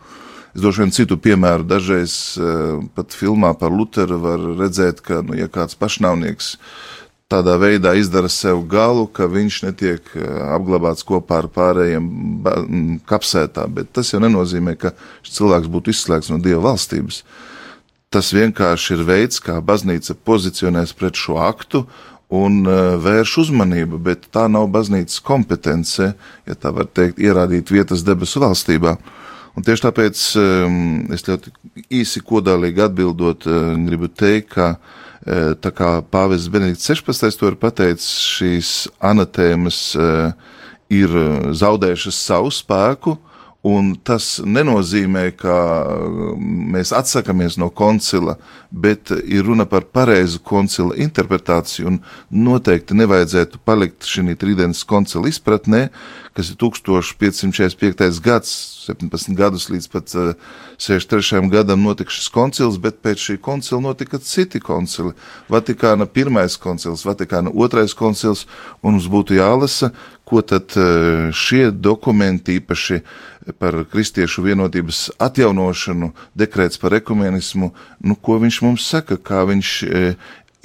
Es došu vienu citu piemēru. Dažreiz uh, pat filmā par Lutheru var redzēt, ka, nu, ja kāds pašnāvnieks tādā veidā izdara sev galu, ka viņš netiek uh, apglabāts kopā ar pārējiem kapsētā, bet tas jau nenozīmē, ka šis cilvēks būtu izslēgts no Dieva valstības. Tas vienkārši ir veids, kā baznīca pozicionēs pret šo aktu un uh, vērš uzmanību, bet tā nav baznīcas kompetence, ja tā var teikt, ierādīt vietas debesu valstībā. Un tieši tāpēc um, es ļoti īsi kodolīgi atbildot, uh, gribu teikt, ka uh, tā kā Pāvests Benedikts 16. to ir pateicis, šīs anatēmas ir zaudējušas savu spēku, Un tas nenozīmē, ka mēs atsakāmies no koncila, bet ir runa par pareizu koncila interpretāciju. Noteikti nevajadzētu palikt šī trīsdienas koncila izpratnē, kas ir 1545. gads, 17 gadus līdz pat 63. Eh, gadam notika šis koncils, bet pēc šī koncila notika citi koncili. Vatikāna pirmais koncils, Vatikāna otrais koncils, un mums būtu jālasa, ko tad eh, šie dokumenti īpaši par kristiešu vienotības atjaunošanu, dekrēts par ekumenismu, nu, ko viņš mums saka, kā viņš e,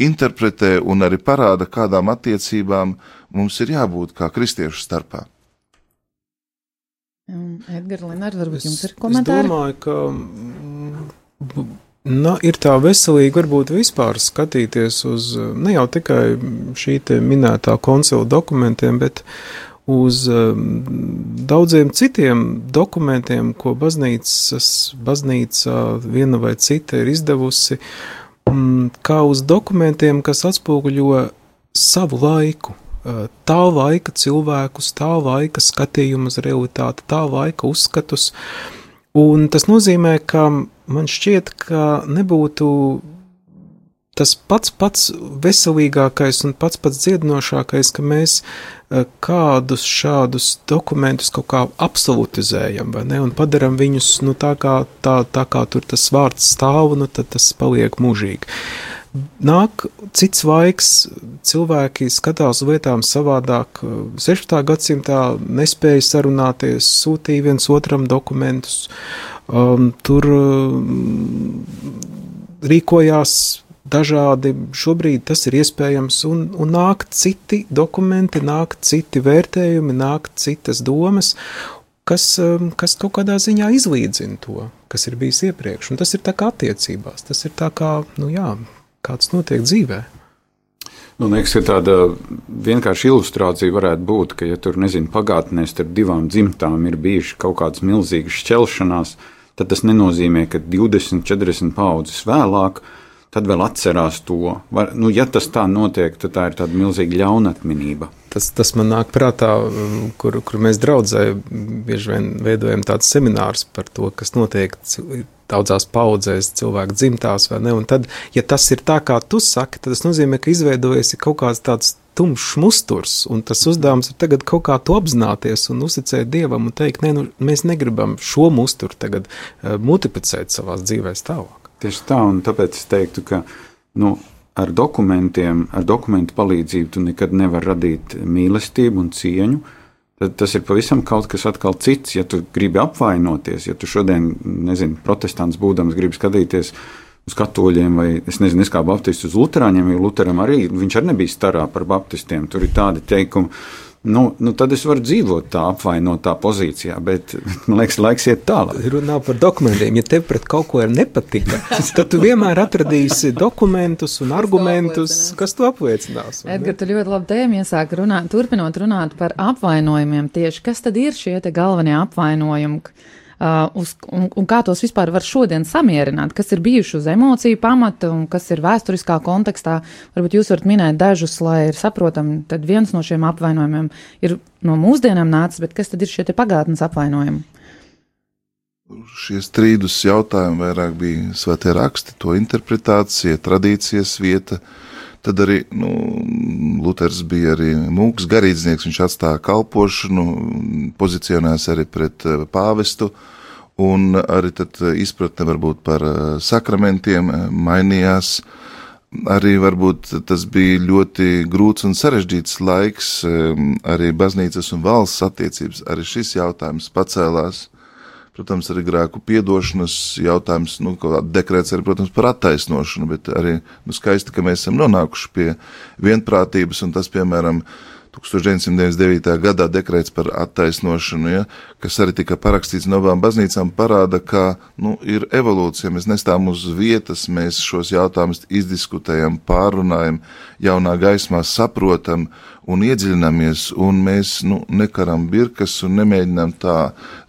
interpretē un arī parāda, kādām attiecībām mums ir jābūt kā kristiešu starpā. Edgars Lenārs, varbūt jums ir komentāri? Es domāju, ka mm, na, ir tā veselīgi varbūt vispār skatīties uz ne jau tikai šī minētā koncila dokumentiem, bet uz um, daudziem citiem dokumentiem, ko baznīcas, baznīca viena vai cita ir izdevusi, um, kā uz dokumentiem, kas atspoguļo savu laiku, uh, tā laika cilvēkus, tā laika skatījumus, realitāti, tā laika uzskatus. Un tas nozīmē, ka man šķiet, ka nebūtu tas pats pats veselīgākais un pats pats dziedinošākais, ka mēs eh, kādus šādus dokumentus kaut kā absolutizējam, vai ne, un padaram viņus, nu, tā kā, tā, tā kā tur tas vārds stāv, nu, tad tas paliek mūžīgi. Nāk cits laiks, cilvēki skatās lietām savādāk. 16. gadsimtā nespēja sarunāties, sūtīja viens otram dokumentus, um, tur um, rīkojās dažādi. Šobrīd tas ir iespējams, un, un nāk citi dokumenti, nāk citi vērtējumi, nāk citas domas, kas, um, kas kaut kādā ziņā izlīdzina to, kas ir bijis iepriekš. Un tas ir tā kā attiecībās, tas ir tā kā, nu jā, kāds notiek dzīvē. Nu, liekas, ka tāda vienkārša ilustrācija varētu būt, ka, ja tur, nezinu, pagātnē starp divām dzimtām ir bijušas kaut kādas milzīgas šķelšanās, tad tas nenozīmē, ka 20, 40 paudzes vēlāk tad vēl atcerās to. Var, nu, ja tas tā notiek, tad tā ir tāda milzīga ļaunatminība. Tas, tas man nāk prātā, kur, kur mēs draudzē bieži vien veidojam tādus seminārus par to, kas notiek daudzās paudzēs, cilvēku dzimtās vai ne. Un tad, ja tas ir tā, kā tu saki, tad tas nozīmē, ka izveidojas kaut kāds tāds tumšs musturs, un tas uzdevums ir tagad kaut kā to apzināties un uzticēt Dievam un teikt, nē, nu, mēs negribam šo musturu tagad uh, multiplicēt savās dzīvēs tālāk. Tieši tā, un tāpēc es teiktu, ka nu, ar dokumentiem, ar dokumentu palīdzību tu nekad nevari radīt mīlestību un cieņu. Tad tas ir pavisam kaut kas atkal cits. Ja tu gribi apvainoties, ja tu šodien, nezinu, protestants būdams, gribi skatīties uz katoļiem, vai es nezinu, kā baptistu uz luterāņiem, jo Lutheram arī viņš arī nebija starā par baptistiem. Tur ir tādi teikumi Nu, nu tad es varu dzīvot tā apvainotā pozīcijā, bet man liekas, laiks iet tālāk. Runā par dokumentiem. Ja tev pret kaut ko ir nepatika, tad tu vienmēr atradīsi dokumentus un argumentus, kas to apliecinās. Edgars, tu ļoti labi tēmu iesāk runāt, turpinot runāt par apvainojumiem tieši. Kas tad ir šie galvenie apvainojumi? Uh, uz, un, un kā tos vispār var šodien samierināt, kas ir bijuši uz emociju pamata un kas ir vēsturiskā kontekstā. Varbūt jūs varat minēt dažus, lai ir saprotami, tad viens no šiem apvainojumiem ir no mūsdienām nācis, bet kas tad ir šie pagātnes apvainojumi? Šie strīdus jautājumi vairāk bija svētie raksti, to interpretācija, tradīcijas vieta. Tad arī nu, Luters bija arī mūks garīdznieks, viņš atstāja kalpošanu, pozicionējās arī pret pāvestu. Uh, un arī eh, izpratne varbūt par eh, sakramentiem eh, mainījās. Arī varbūt tas bija ļoti grūts un sarežģīts laiks, arī baznīcas un valsts attiecības. Arī šis jautājums pacēlās. Protams, arī grēku piedošanas jautājums, nu, dekrēts arī, protams, par attaisnošanu, bet arī nu, skaisti, ka mēs esam nonākuši pie vienprātības, un tas, piemēram, 1999. gadā dekrēts par attaisnošanu, ja, kas arī tika parakstīts no abām baznīcām, parāda, ka nu, ir evolūcija. Mēs nestāvam uz vietas, mēs šos jautājumus izdiskutējam, pārunājam, jaunā gaismā saprotam un iedziļināmies, un mēs nu, nekaram birkas un nemēģinām tā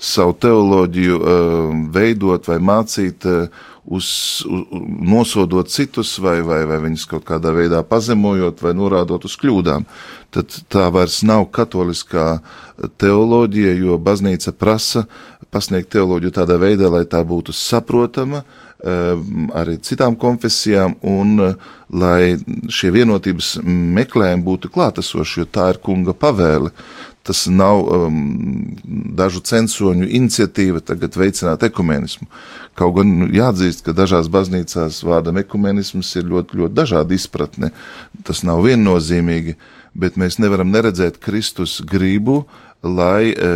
savu teoloģiju uh, veidot vai mācīt. Uh, uz, uz, nosodot citus, vai, vai, vai viņus kaut kādā veidā pazemojot, vai norādot uz kļūdām. Tad tā vairs nav katoliskā teoloģija, jo baznīca prasa pasniegt teoloģiju tādā veidā, lai tā būtu saprotama ehm, arī citām konfesijām, un lai šie vienotības meklējumi būtu klātesoši, jo tā ir kunga pavēle. Tas nav um, dažu censoņu iniciatīva tagad veicināt ekumenismu. Kaut gan nu, jāatzīst, ka dažās baznīcās vārdam ekumenisms ir ļoti, ļoti dažādi izpratne. Tas nav viennozīmīgi, bet mēs nevaram neredzēt Kristus gribu, lai e,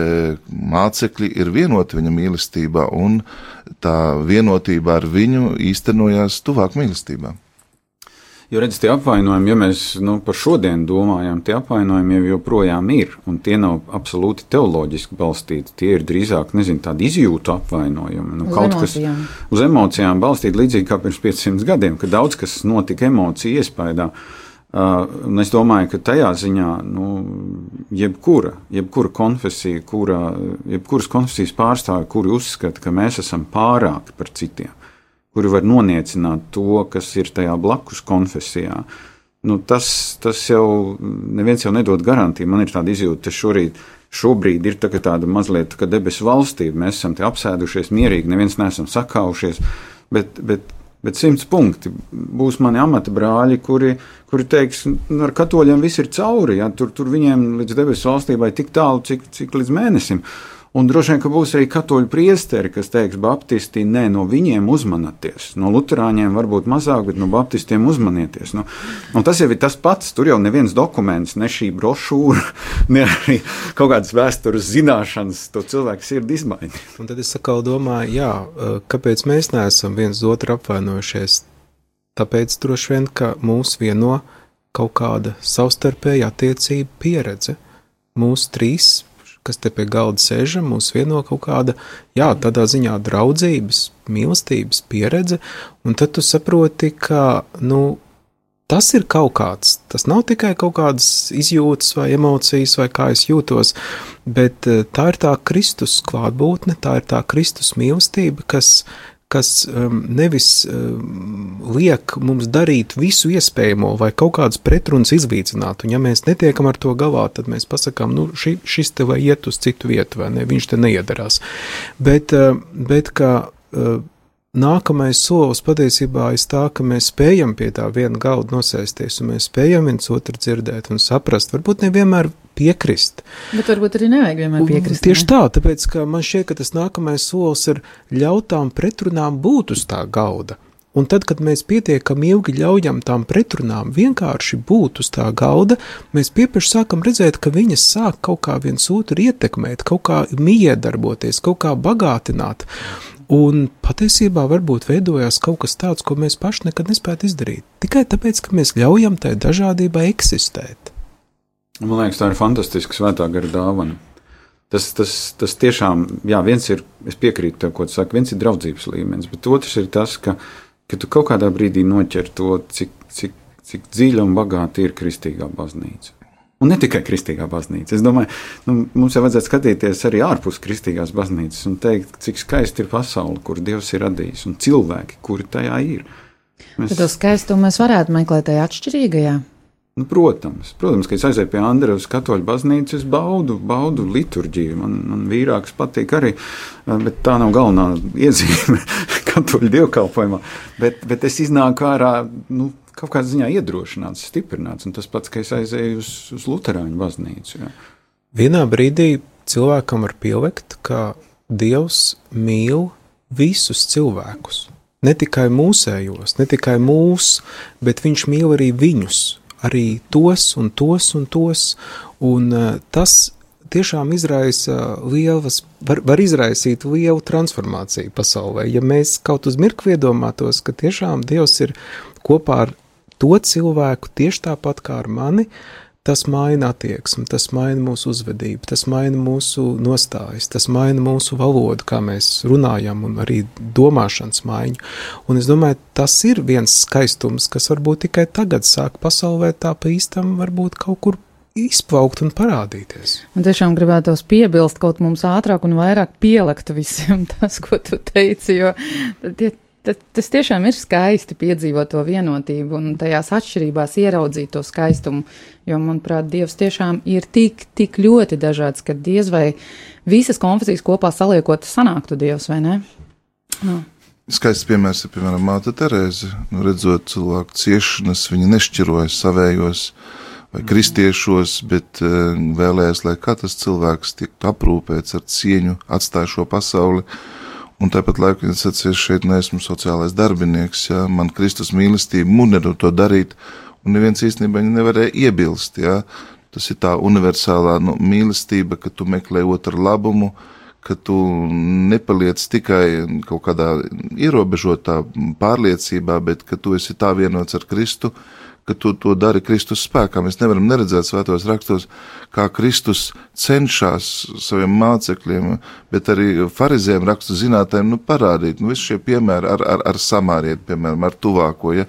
mācekļi ir vienoti viņa mīlestībā, un tā vienotība ar viņu īstenojās tuvāk mīlestībā. Jo redziet, tie apvainojumi, ja mēs nu, par šodienu domājam, tie apvainojumi jau joprojām ir, un tie nav absolūti teoloģiski balstīti. Tie ir drīzāk, nezinu, tādi izjūtu apvainojumi. Nu, uz kaut emocijām. kas uz emocijām balstīti līdzīgi kā pirms 500 gadiem, kad daudz kas notika emociju iespējā. Uh, es domāju, ka tajā ziņā nu, jebkura, jebkura konfesija, kura, jebkuras konfesijas pārstāvja, kuri uzskata, ka mēs esam pārāki par citiem, kuri var noniecināt to, kas ir tajā blakus konfesijā. Nu, tas, tas jau neviens jau nedod garantiju. Man ir tāda izjūta, ka šorīt, šobrīd ir tā, tāda mazliet tā debesu valstība. Mēs esam te apsēdušies mierīgi, neviens neesam sakaušies. Bet, bet, bet simts punkti būs mani amata brāļi, kuri, kuri teiks, nu, ar katoļiem viss ir cauri. Ja? Tur, tur viņiem līdz debesu valstībai tik tālu, cik, cik līdz mēnesim. Un droši vien, ka būs arī katoļu priesteri, kas teiks, Baptisti, nē, no viņiem uzmanieties. No Lutāņiem varbūt mazāk, bet no Baptistiem uzmanieties. Nu, tas jau ir tas pats. Tur jau neviens dokuments, ne šī brošūra, ne arī kaut kādas vēstures zināšanas, to cilvēku sirdi izmainīt. Un tad es atkal domāju, jā, kāpēc mēs neesam viens otru apvainojušies tāpēc droši vien, ka mūs vieno kaut kāda savstarpēja attiecība pieredze. Mūsu trīs, kas te pie galda sēžam, mūs vieno kaut kāda, jā, tādā ziņā draudzības, mīlestības pieredze, un tad tu saproti, ka, nu, tas ir kaut kāds. Tas nav tikai kaut kādas izjūtas vai emocijas, vai kā es jūtos, bet eh, tā ir tā Kristus klātbūtne, tā ir tā Kristus mīlestība, kas, kas um, nevis um, liek mums darīt visu iespējamo vai kaut kādas pretrunas izvīcināt. Un ja mēs netiekam ar to galā, tad mēs pasakām, nu, ši, šis te vai iet uz citu vietu, vai ne, viņš te neiedarās. Bet, uh, bet kā nākamais solis patiesībā ir tā, ka mēs spējam pie tā viena galda nosēsties, un mēs spējam viens otru dzirdēt un saprast. Varbūt nevienmēr piekrist. Bet varbūt arī nevajag vienmēr piekrist. Tieši ne? tā, tāpēc ka man šķiet, ka tas nākamais solis ir ļaut tām pretrunām būt uz tā galda. Un tad, kad mēs pietiekami ilgi ļaujam tām pretrunām vienkārši būt uz tā galda, mēs piepeši sākam redzēt, ka viņas sāk kaut kā viens otru ietekmēt, kaut kā miedarboties, kaut kā bagātināt. Un patiesībā varbūt veidojās kaut kas tāds, ko mēs paši nekad nespētu izdarīt. Tikai tāpēc, ka mēs ļaujam tai dažādībai eksistēt. Man liekas, tā ir fantastiska svētā gara dāvana. Tas, tas, tas tiešām, jā, viens ir, es piekrītu tev, ko tu saki, viens ir draudzības līmenis, bet otrs ir tas, ka, ka tu kaut kādā brīdī noķer to, cik, cik, cik dziļa un bagāta ir kristīgā baznīca. Un ne tikai kristīgā baznīca. Es domāju, nu, mums jau vajadzētu skatīties arī ārpus kristīgās baznīcas un teikt, cik skaisti ir pasaule, kur Dievs ir radījis, un cilvēki, kuri tajā ir. Mēs... Tad to skaistumu mēs varētu meklēt tajā atšķirīgajā. Nu, protams, protams, ka es aizēju pie Andrejas katoļu baznīcas, es baudu, baudu liturģiju. Man, man vīrāks patīk arī, bet tā nav galvenā iezīme katoļu dievkalpojumā. Bet, bet es iznāku ārā, nu, kaut kādā ziņā iedrošināts, stiprināts. Un tas pats, ka es aizēju uz, uz Lutāņu baznīcu. Jā. Vienā brīdī cilvēkam var pielikt, ka Dievs mīl visus cilvēkus. Ne tikai mūsējos, ne tikai mūs, bet viņš mīl arī viņus, arī tos un tos un tos. Un uh, tas tiešām izraisa lielas, var, var izraisīt lielu transformāciju pasaulē. Ja mēs kaut uz mirkli iedomātos, ka tiešām Dievs ir kopā ar to cilvēku tieši tāpat kā ar mani, tas maina attieksmi, tas maina mūsu uzvedību, tas maina mūsu nostājas, tas maina mūsu valodu, kā mēs runājam, un arī domāšanas maiņu. Un es domāju, tas ir viens skaistums, kas varbūt tikai tagad sāk pasaulē tā pa īstam varbūt kaut kur izplaukt un parādīties. Man tiešām gribētos piebilst kaut mums ātrāk un vairāk pielikt visiem tas, ko tu teici, jo tie Tas, tas tiešām ir skaisti piedzīvot to vienotību un tajās atšķirībās ieraudzīt to skaistumu. Jo, manuprāt, Dievs tiešām ir tik, tik ļoti dažāds, ka diez vai visas konfesijas kopā saliekot, sanāktu Dievs vai ne? No. Skaists piemērs ir, piemēram, Māte Terēze. Nu, redzot cilvēku ciešanas, viņa nešķirojas savējos vai kristiešos, bet uh, vēlējās, lai katrs cilvēks tiktu aprūpēts ar cieņu, atstāja šo pasauli. Uh, Un tāpat laikā es atceros, šeit neesmu sociālais darbinieks, ja man Kristus mīlestība mudina to darīt, un neviens īstenībā nevarēja iebilst. Ja? Tas ir tā universālā nu, mīlestība, ka tu meklē otru labumu, ka tu nepaliec tikai kaut kādā ierobežotā pārliecībā, bet ka tu esi tā vienots ar Kristu, ka tu to dari Kristus spēkā. Mēs nevaram neredzēt svētos rakstos, kā Kristus cenšas saviem mācekļiem, bet arī farizējiem rakstu zinātājiem nu, parādīt. Nu, visi šie piemēri ar, ar, ar samārieti, piemēram, ar tuvāko. Ja?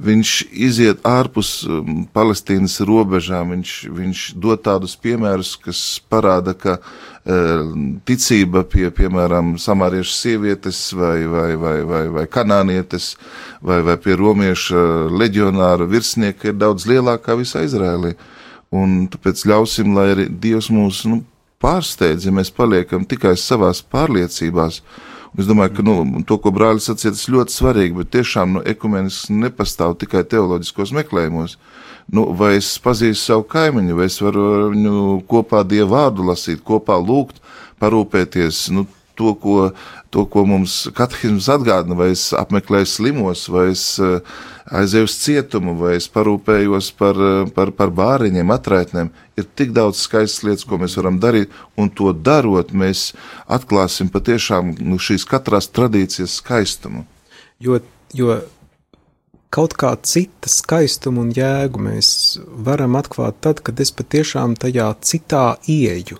Viņš iziet ārpus um, Palestīnas robežām, viņš, viņš dod tādus piemērus, kas parāda, ka uh, ticība pie, piemēram, samāriešu sievietes vai, vai, vai, vai, vai kanānietes vai, vai pie romieša leģionāra virsnieka ir daudz lielākā visā Izrēlī. Un tāpēc ļausim, lai arī Dievs mūs nu, pārsteidz, ja mēs paliekam tikai savās pārliecībās, uh, Es domāju, ka nu, to, ko brālis sacīja, tas ļoti svarīgi, bet tiešām nu, ekumenisks nepastāv tikai teoloģiskos meklējumos. Nu, vai es pazīstu savu kaimiņu, vai es varu viņu kopā dievu vārdu lasīt, kopā lūgt, parūpēties. Nu, to, ko, to, ko mums katehisms atgādina, vai es apmeklēju slimos, vai es uh, aizēju uz cietumu, vai es parūpējos par, par, par bāriņiem, atraitnēm. Ir tik daudz skaistas lietas, ko mēs varam darīt, un to darot, mēs atklāsim patiešām nu, šīs katras tradīcijas skaistumu. Jo, jo kaut kā cita skaistuma un jēgu mēs varam atklāt tad, kad es patiešām tajā citā ieju.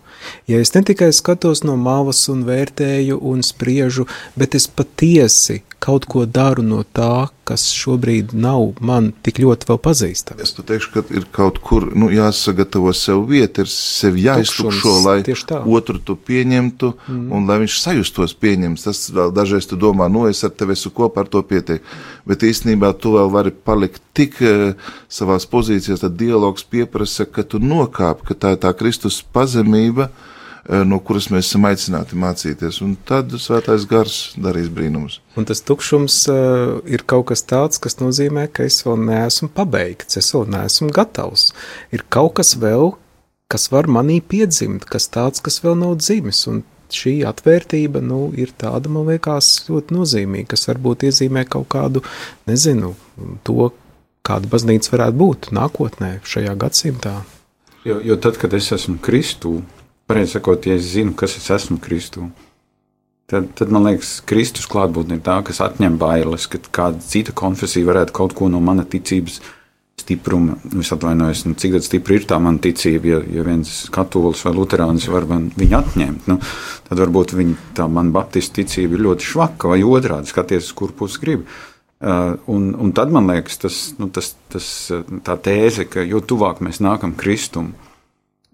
Ja es ne tikai skatos no malas un vērtēju un spriežu, bet es patiesi kaut ko daru no tā, kas šobrīd nav man tik ļoti vēl pazīstams. Es teikšu, ka ir kaut kur nu, jāsagatavo sev vieta, ir sev jāiztukšo, lai otru tu pieņemtu mm. un lai viņš sajustos pieņemts. Tas dažreiz tu domā, nu es ar tevi esmu kopā, ar to pietiek. Bet īstenībā tu vēl vari palikt tik uh, savās pozīcijās, tad dialogs pieprasa, ka tu nokāp, ka tā ir tā Kristus pazemība. Eh, no kuras mēs esam aicināti mācīties. Un tad svētais gars darīs brīnumus. Un tas tukšums uh, ir kaut kas tāds, kas nozīmē, ka es vēl neesmu pabeigts, es vēl neesmu gatavs. Ir kaut kas vēl, kas var manī piedzimt, kas tāds, kas vēl nav dzimis. Un šī atvērtība nu, ir tāda, man liekas, ļoti nozīmīga, kas varbūt iezīmē kaut kādu, nezinu, to, kāda baznīca varētu būt nākotnē, šajā gadsimtā. Jo, jo tad, kad es esmu Kristū, pareizi sakot, ja es zinu, kas es esmu Kristū, tad, tad man liekas, Kristus klātbūtne ir tā, kas atņem bailes, ka kāda cita konfesija varētu kaut ko no mana ticības stipruma, nu, es atvainojos, nu, cik stipra ir tā mana ticība, ja, ja viens katolis vai luterānis var man viņu atņemt, nu, tad varbūt viņa, tā mana baptistu ticība ir ļoti švaka, vai otrādi skaties, kur pusi grib. Uh, un, un tad man liekas, tas, nu, tas, tas, tā tēze, ka jo tuvāk mēs nākam Kristum,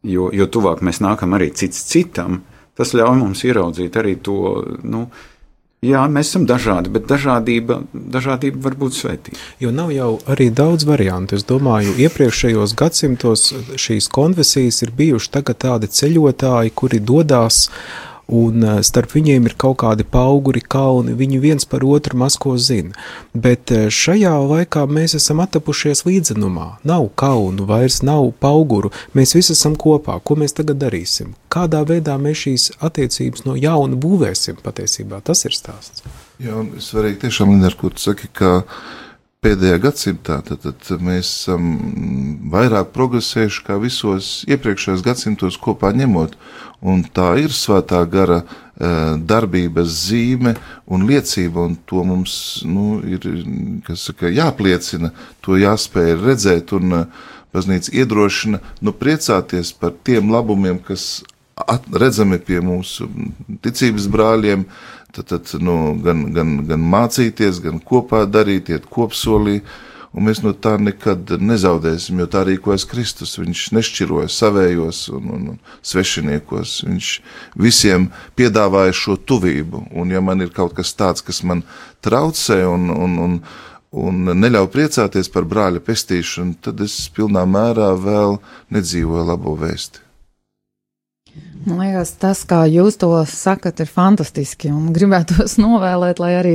jo, jo tuvāk mēs nākam arī cits citam, tas ļauj mums ieraudzīt arī to, nu, jā, mēs esam dažādi, bet dažādība, dažādība var būt svētība. Jo nav jau arī daudz variantu. Es domāju, iepriekšējos gadsimtos šīs konfesijas ir bijuši tagad tādi ceļotāji, kuri dodas uh, un eh, starp viņiem ir kaut kādi pauguri, kalni, viņi viens par otru maz ko zina. Bet eh, šajā laikā mēs esam attapušies līdzenumā. Nav kaunu, vairs nav pauguru, mēs visi esam kopā. Ko mēs tagad darīsim? Kādā veidā mēs šīs attiecības no jauna būvēsim patiesībā? Tas ir stāsts. Jā, un svarīgi tiešām, Linda, kur tu saki, ka pēdējā gadsimtā tad, tad mēs esam vairāk progresējuši kā visos iepriekšējos gadsimtos kopā ņemot. Un tā ir svētā gara uh, darbības zīme un liecība, un to mums nu, ir saka, jāpliecina, to jāspēj redzēt, un uh, baznīca iedrošina nu, priecāties par tiem labumiem, kas redzami pie mūsu ticības brāļiem, tad, tad nu, gan, gan, gan mācīties, gan kopā darīt, iet kopsolī. Un mēs no tā nekad nezaudēsim, jo tā rīkojas Kristus. Viņš nešķiroja savējos un, un, un svešiniekos. Viņš visiem piedāvāja šo tuvību, un ja man ir kaut kas tāds, kas man traucē un, un, un, un neļauj priecāties par brāļa pestīšanu, tad es pilnā mērā vēl nedzīvoju labo vēsti. Man liekas, tas, kā jūs to sakat, ir fantastiski un gribētos novēlēt, lai arī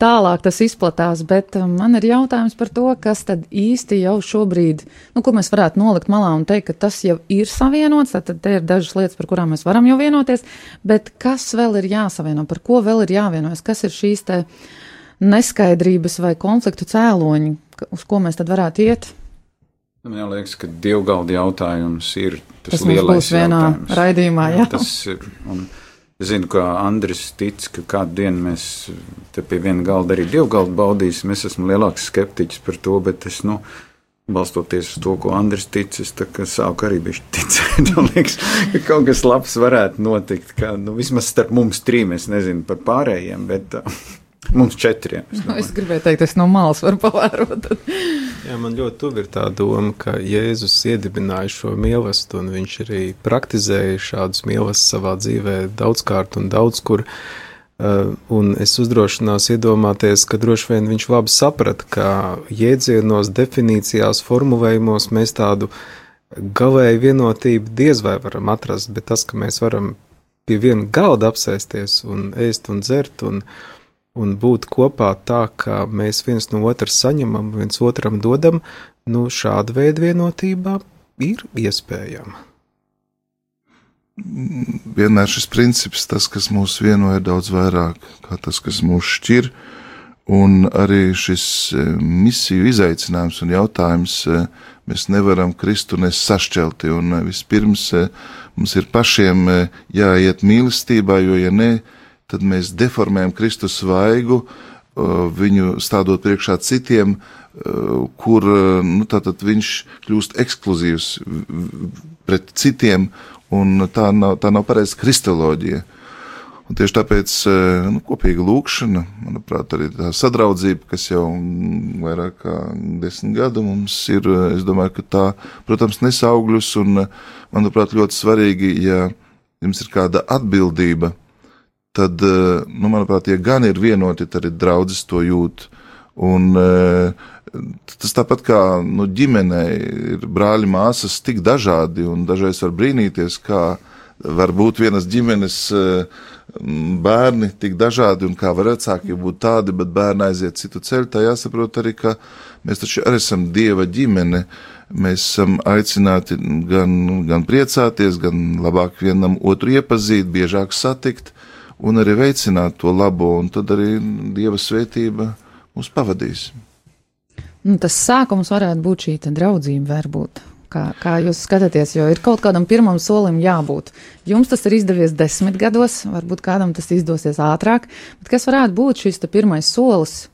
tālāk tas izplatās, bet um, man ir jautājums par to, kas tad īsti jau šobrīd, nu, ko mēs varētu nolikt malā un teikt, ka tas jau ir savienots, tad te ir dažas lietas, par kurām mēs varam jau vienoties, bet kas vēl ir jāsavieno, par ko vēl ir jāvienojas, kas ir šīs te neskaidrības vai konfliktu cēloņi, uz ko mēs tad varētu iet? Man liekas, ka divgaldi jautājums ir tas, tas lielais būs vienā jautājums. raidījumā, jā. jā. Tas ir, un, Es zinu, ka Andris tic, ka kādu dienu mēs te pie viena galda arī divu galdu baudīsim. Es esmu lielāks skeptiķis par to, bet es, nu, balstoties uz to, ko Andris tic, es sāku arī bišķi ticēt. Man liekas, ka kaut kas labs varētu notikt, ka, nu, vismaz starp mums trim, es nezinu par pārējiem, bet mums četriem. Es, nu, es gribēju teikt, es no malas varu pavērot. Jā, man ļoti tuvi ir tā doma, ka Jēzus iedibināja šo mīlestību, un viņš arī praktizēja šādus mīlestības savā dzīvē daudzkārt un daudz kur. Uh, un es uzdrošinās iedomāties, ka droši vien viņš labi saprata, ka jēdzienos, definīcijās, formulējumos mēs tādu galēju vienotību diez vai varam atrast, bet tas, ka mēs varam pie viena galda apsēsties un ēst un dzert un, uh, un būt kopā tā, ka mēs viens no otra saņemam, viens otram dodam, nu šāda veida vienotība ir iespējama. Vienmēr šis princips, tas, kas mūs vieno, ir daudz vairāk kā tas, kas mūs šķir, un arī šis e, misiju izaicinājums un jautājums e, mēs nevaram Kristu nes sašķelti, un vispirms mums ir pašiem jāiet mīlestībā, jo, ja ne, tad mēs deformējam Kristus svaigu, viņu stādot priekšā citiem, kur nu, viņš kļūst ekskluzīvs pret citiem, un tā nav, tā nav pareiza kristoloģija. Un tieši tāpēc nu, kopīga lūkšana, manuprāt, arī tā sadraudzība, kas jau vairāk kā desmit gadu mums ir, es domāju, ka tā, protams, nes augļus, un, manuprāt, ļoti svarīgi, ja jums ir kāda atbildība, tad, nu, manuprāt, ja gan ir vienoti, tad arī draudzes to jūt. Un, tas tāpat kā nu, ģimenē ir brāļi, māsas tik dažādi, un dažreiz var brīnīties, kā var būt vienas ģimenes bērni tik dažādi, un kā var vecāki būt tādi, bet bērni aiziet citu ceļu. Tā jāsaprot arī, ka mēs taču arī esam dieva ģimene. Mēs esam aicināti gan, gan priecāties, gan labāk vienam otru iepazīt, biežāk satikt un arī veicināt to labo, un tad arī dieva svētība mūs pavadīs. Nu, tas sākums varētu būt šī draudzība, varbūt. Kā, kā jūs skatāties, jo ir kaut kādam pirmam solim jābūt. Jums tas ir izdevies desmit gados, varbūt kādam tas izdosies ātrāk, bet kas varētu būt šis pirmais solis,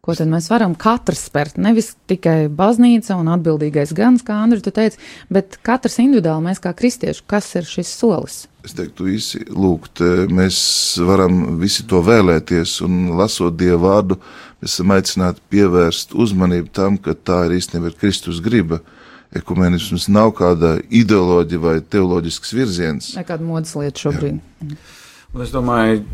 ko tad mēs varam katrs spērt? Nevis tikai baznīca un atbildīgais gans, kā Andri tu teici, bet katrs individuāli mēs kā kristieši, kas ir šis solis? Es teiktu, visi lūgt, mēs varam visi to vēlēties, un lasot Dievu vārdu, mēs esam aicināti pievērst uzmanību tam, ka tā ir īstenībā ir Kristus griba. Ekumenisms nav kāda ideoloģija vai teoloģisks virziens. Nekāda modes lieta šobrīd. Jā. Es domāju,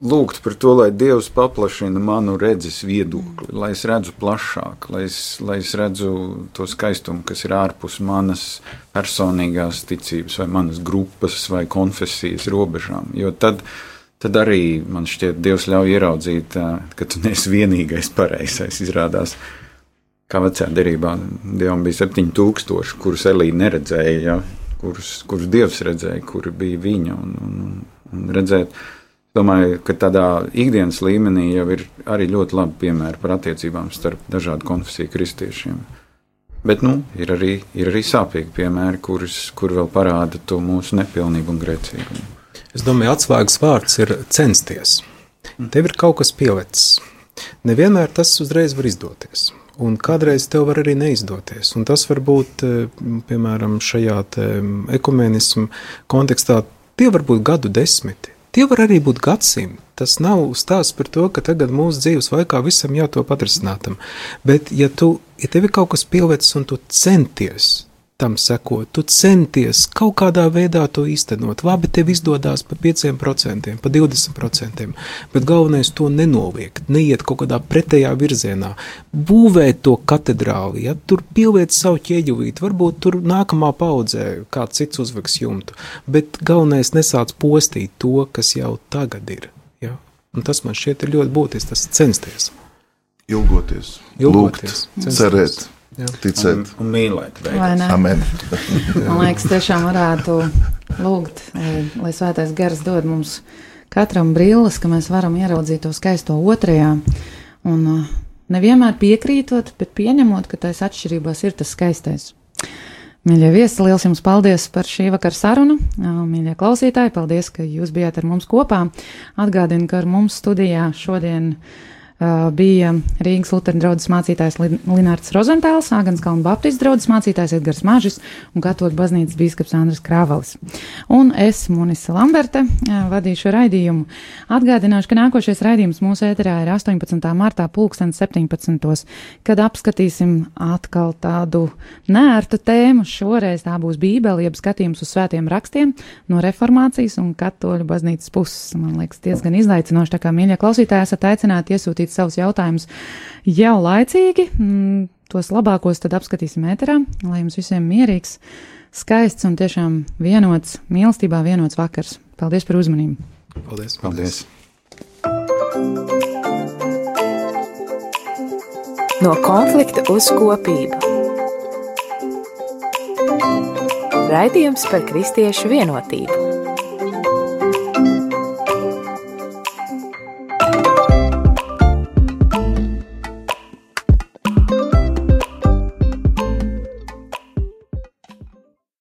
lūgt par to, lai Dievs paplašina manu redzes viedokli, lai es redzu plašāk, lai es, lai es redzu to skaistumu, kas ir ārpus manas personīgās ticības, vai manas grupas, vai konfesijas robežām. Jo tad, tad arī man šķiet, Dievs ļauj ieraudzīt, ka tu neesi vienīgais pareizais. Izrādās, kā vecā derībā, Dievam bija 7000, kurus Elīna neredzēja, ja, kurus, kurus Dievs redzēja, kuri bija viņa. Un, un, un redzēt, Domāju, ka tādā ikdienas līmenī jau ir arī ļoti labi piemēri par attiecībām starp dažādu konfesiju kristiešiem. Bet nu, ir, arī, ir arī sāpīgi piemēri, kurus, kur vēl parāda to mūsu nepilnību un grēcīgumu. Es domāju, atslēgas vārds ir censties. Tev ir kaut kas pielicis. Nevienmēr tas uzreiz var izdoties. Un kādreiz tev var arī neizdoties. Un tas var būt, eh, piemēram, šajā ekumenismu kontekstā, tie var būt gadu desmiti. Tie var arī būt gadsimti. Tas nav stāsts par to, ka tagad mūsu dzīves laikā visam jātop atrisinātam. Bet, ja, tu, ja tev ir kaut kas pielicis un tu centies tam sekot. Tu centies kaut kādā veidā to īstenot. Labi, tev izdodas pa 5%, pa 20%, bet galvenais to nenoliekt, neiet kaut kādā pretējā virzienā. Būvēt to katedrāli, ja tur pieliet savu ķieģelīti, varbūt tur nākamā paudzē kāds cits uzveks jumtu, bet galvenais nesāc postīt to, kas jau tagad ir. Ja? Un tas man šķiet ļoti būtiski, tas censties. Ilgoties, ilgoties lūgt, cerēt. Jā. Ticēt un, un mīlēt. Amen. Man liekas, tiešām varētu lūgt, lai svētais gars dod mums katram brilles, ka mēs varam ieraudzīt to skaisto otrajā. Un uh, nevienmēr piekrītot, bet pieņemot, ka tais atšķirībās ir tas skaistais. Mīļie viesi, liels jums paldies par šī vakara sarunu. Mīļie klausītāji, paldies, ka jūs bijāt ar mums kopā. Atgādinu, ka ar mums studijā šodien ir bija Rīgas Lutheran draugs mācītājs Linārds Rozentāls, Āgans Kalnu Baptistu draugs mācītājs Edgars Mažis un Katoļu baznīcas bīskaps Andris Krāvalis. Un es, Munisa Lamberte, vadīšu raidījumu. Atgādināšu, ka nākošais raidījums mūsu ēterā ir 18. martā pulksten 17. kad apskatīsim atkal tādu nērtu tēmu. Šoreiz tā būs Bībele, jeb skatījums uz svētiem rakstiem no reformācijas un katoļu baznīcas puses. Man liekas, diezgan izaicinoši, tā kā mīļie klausītāji esat aicināti iesūtīt uzrakstīt savus jautājumus jau laicīgi. Mm, tos labākos tad apskatīsim ēterā, lai jums visiem mierīgs, skaists un tiešām vienots, mīlestībā vienots vakars. Paldies par uzmanību! Paldies! Paldies. No konflikta uz kopību. Raidījums par kristiešu vienotību.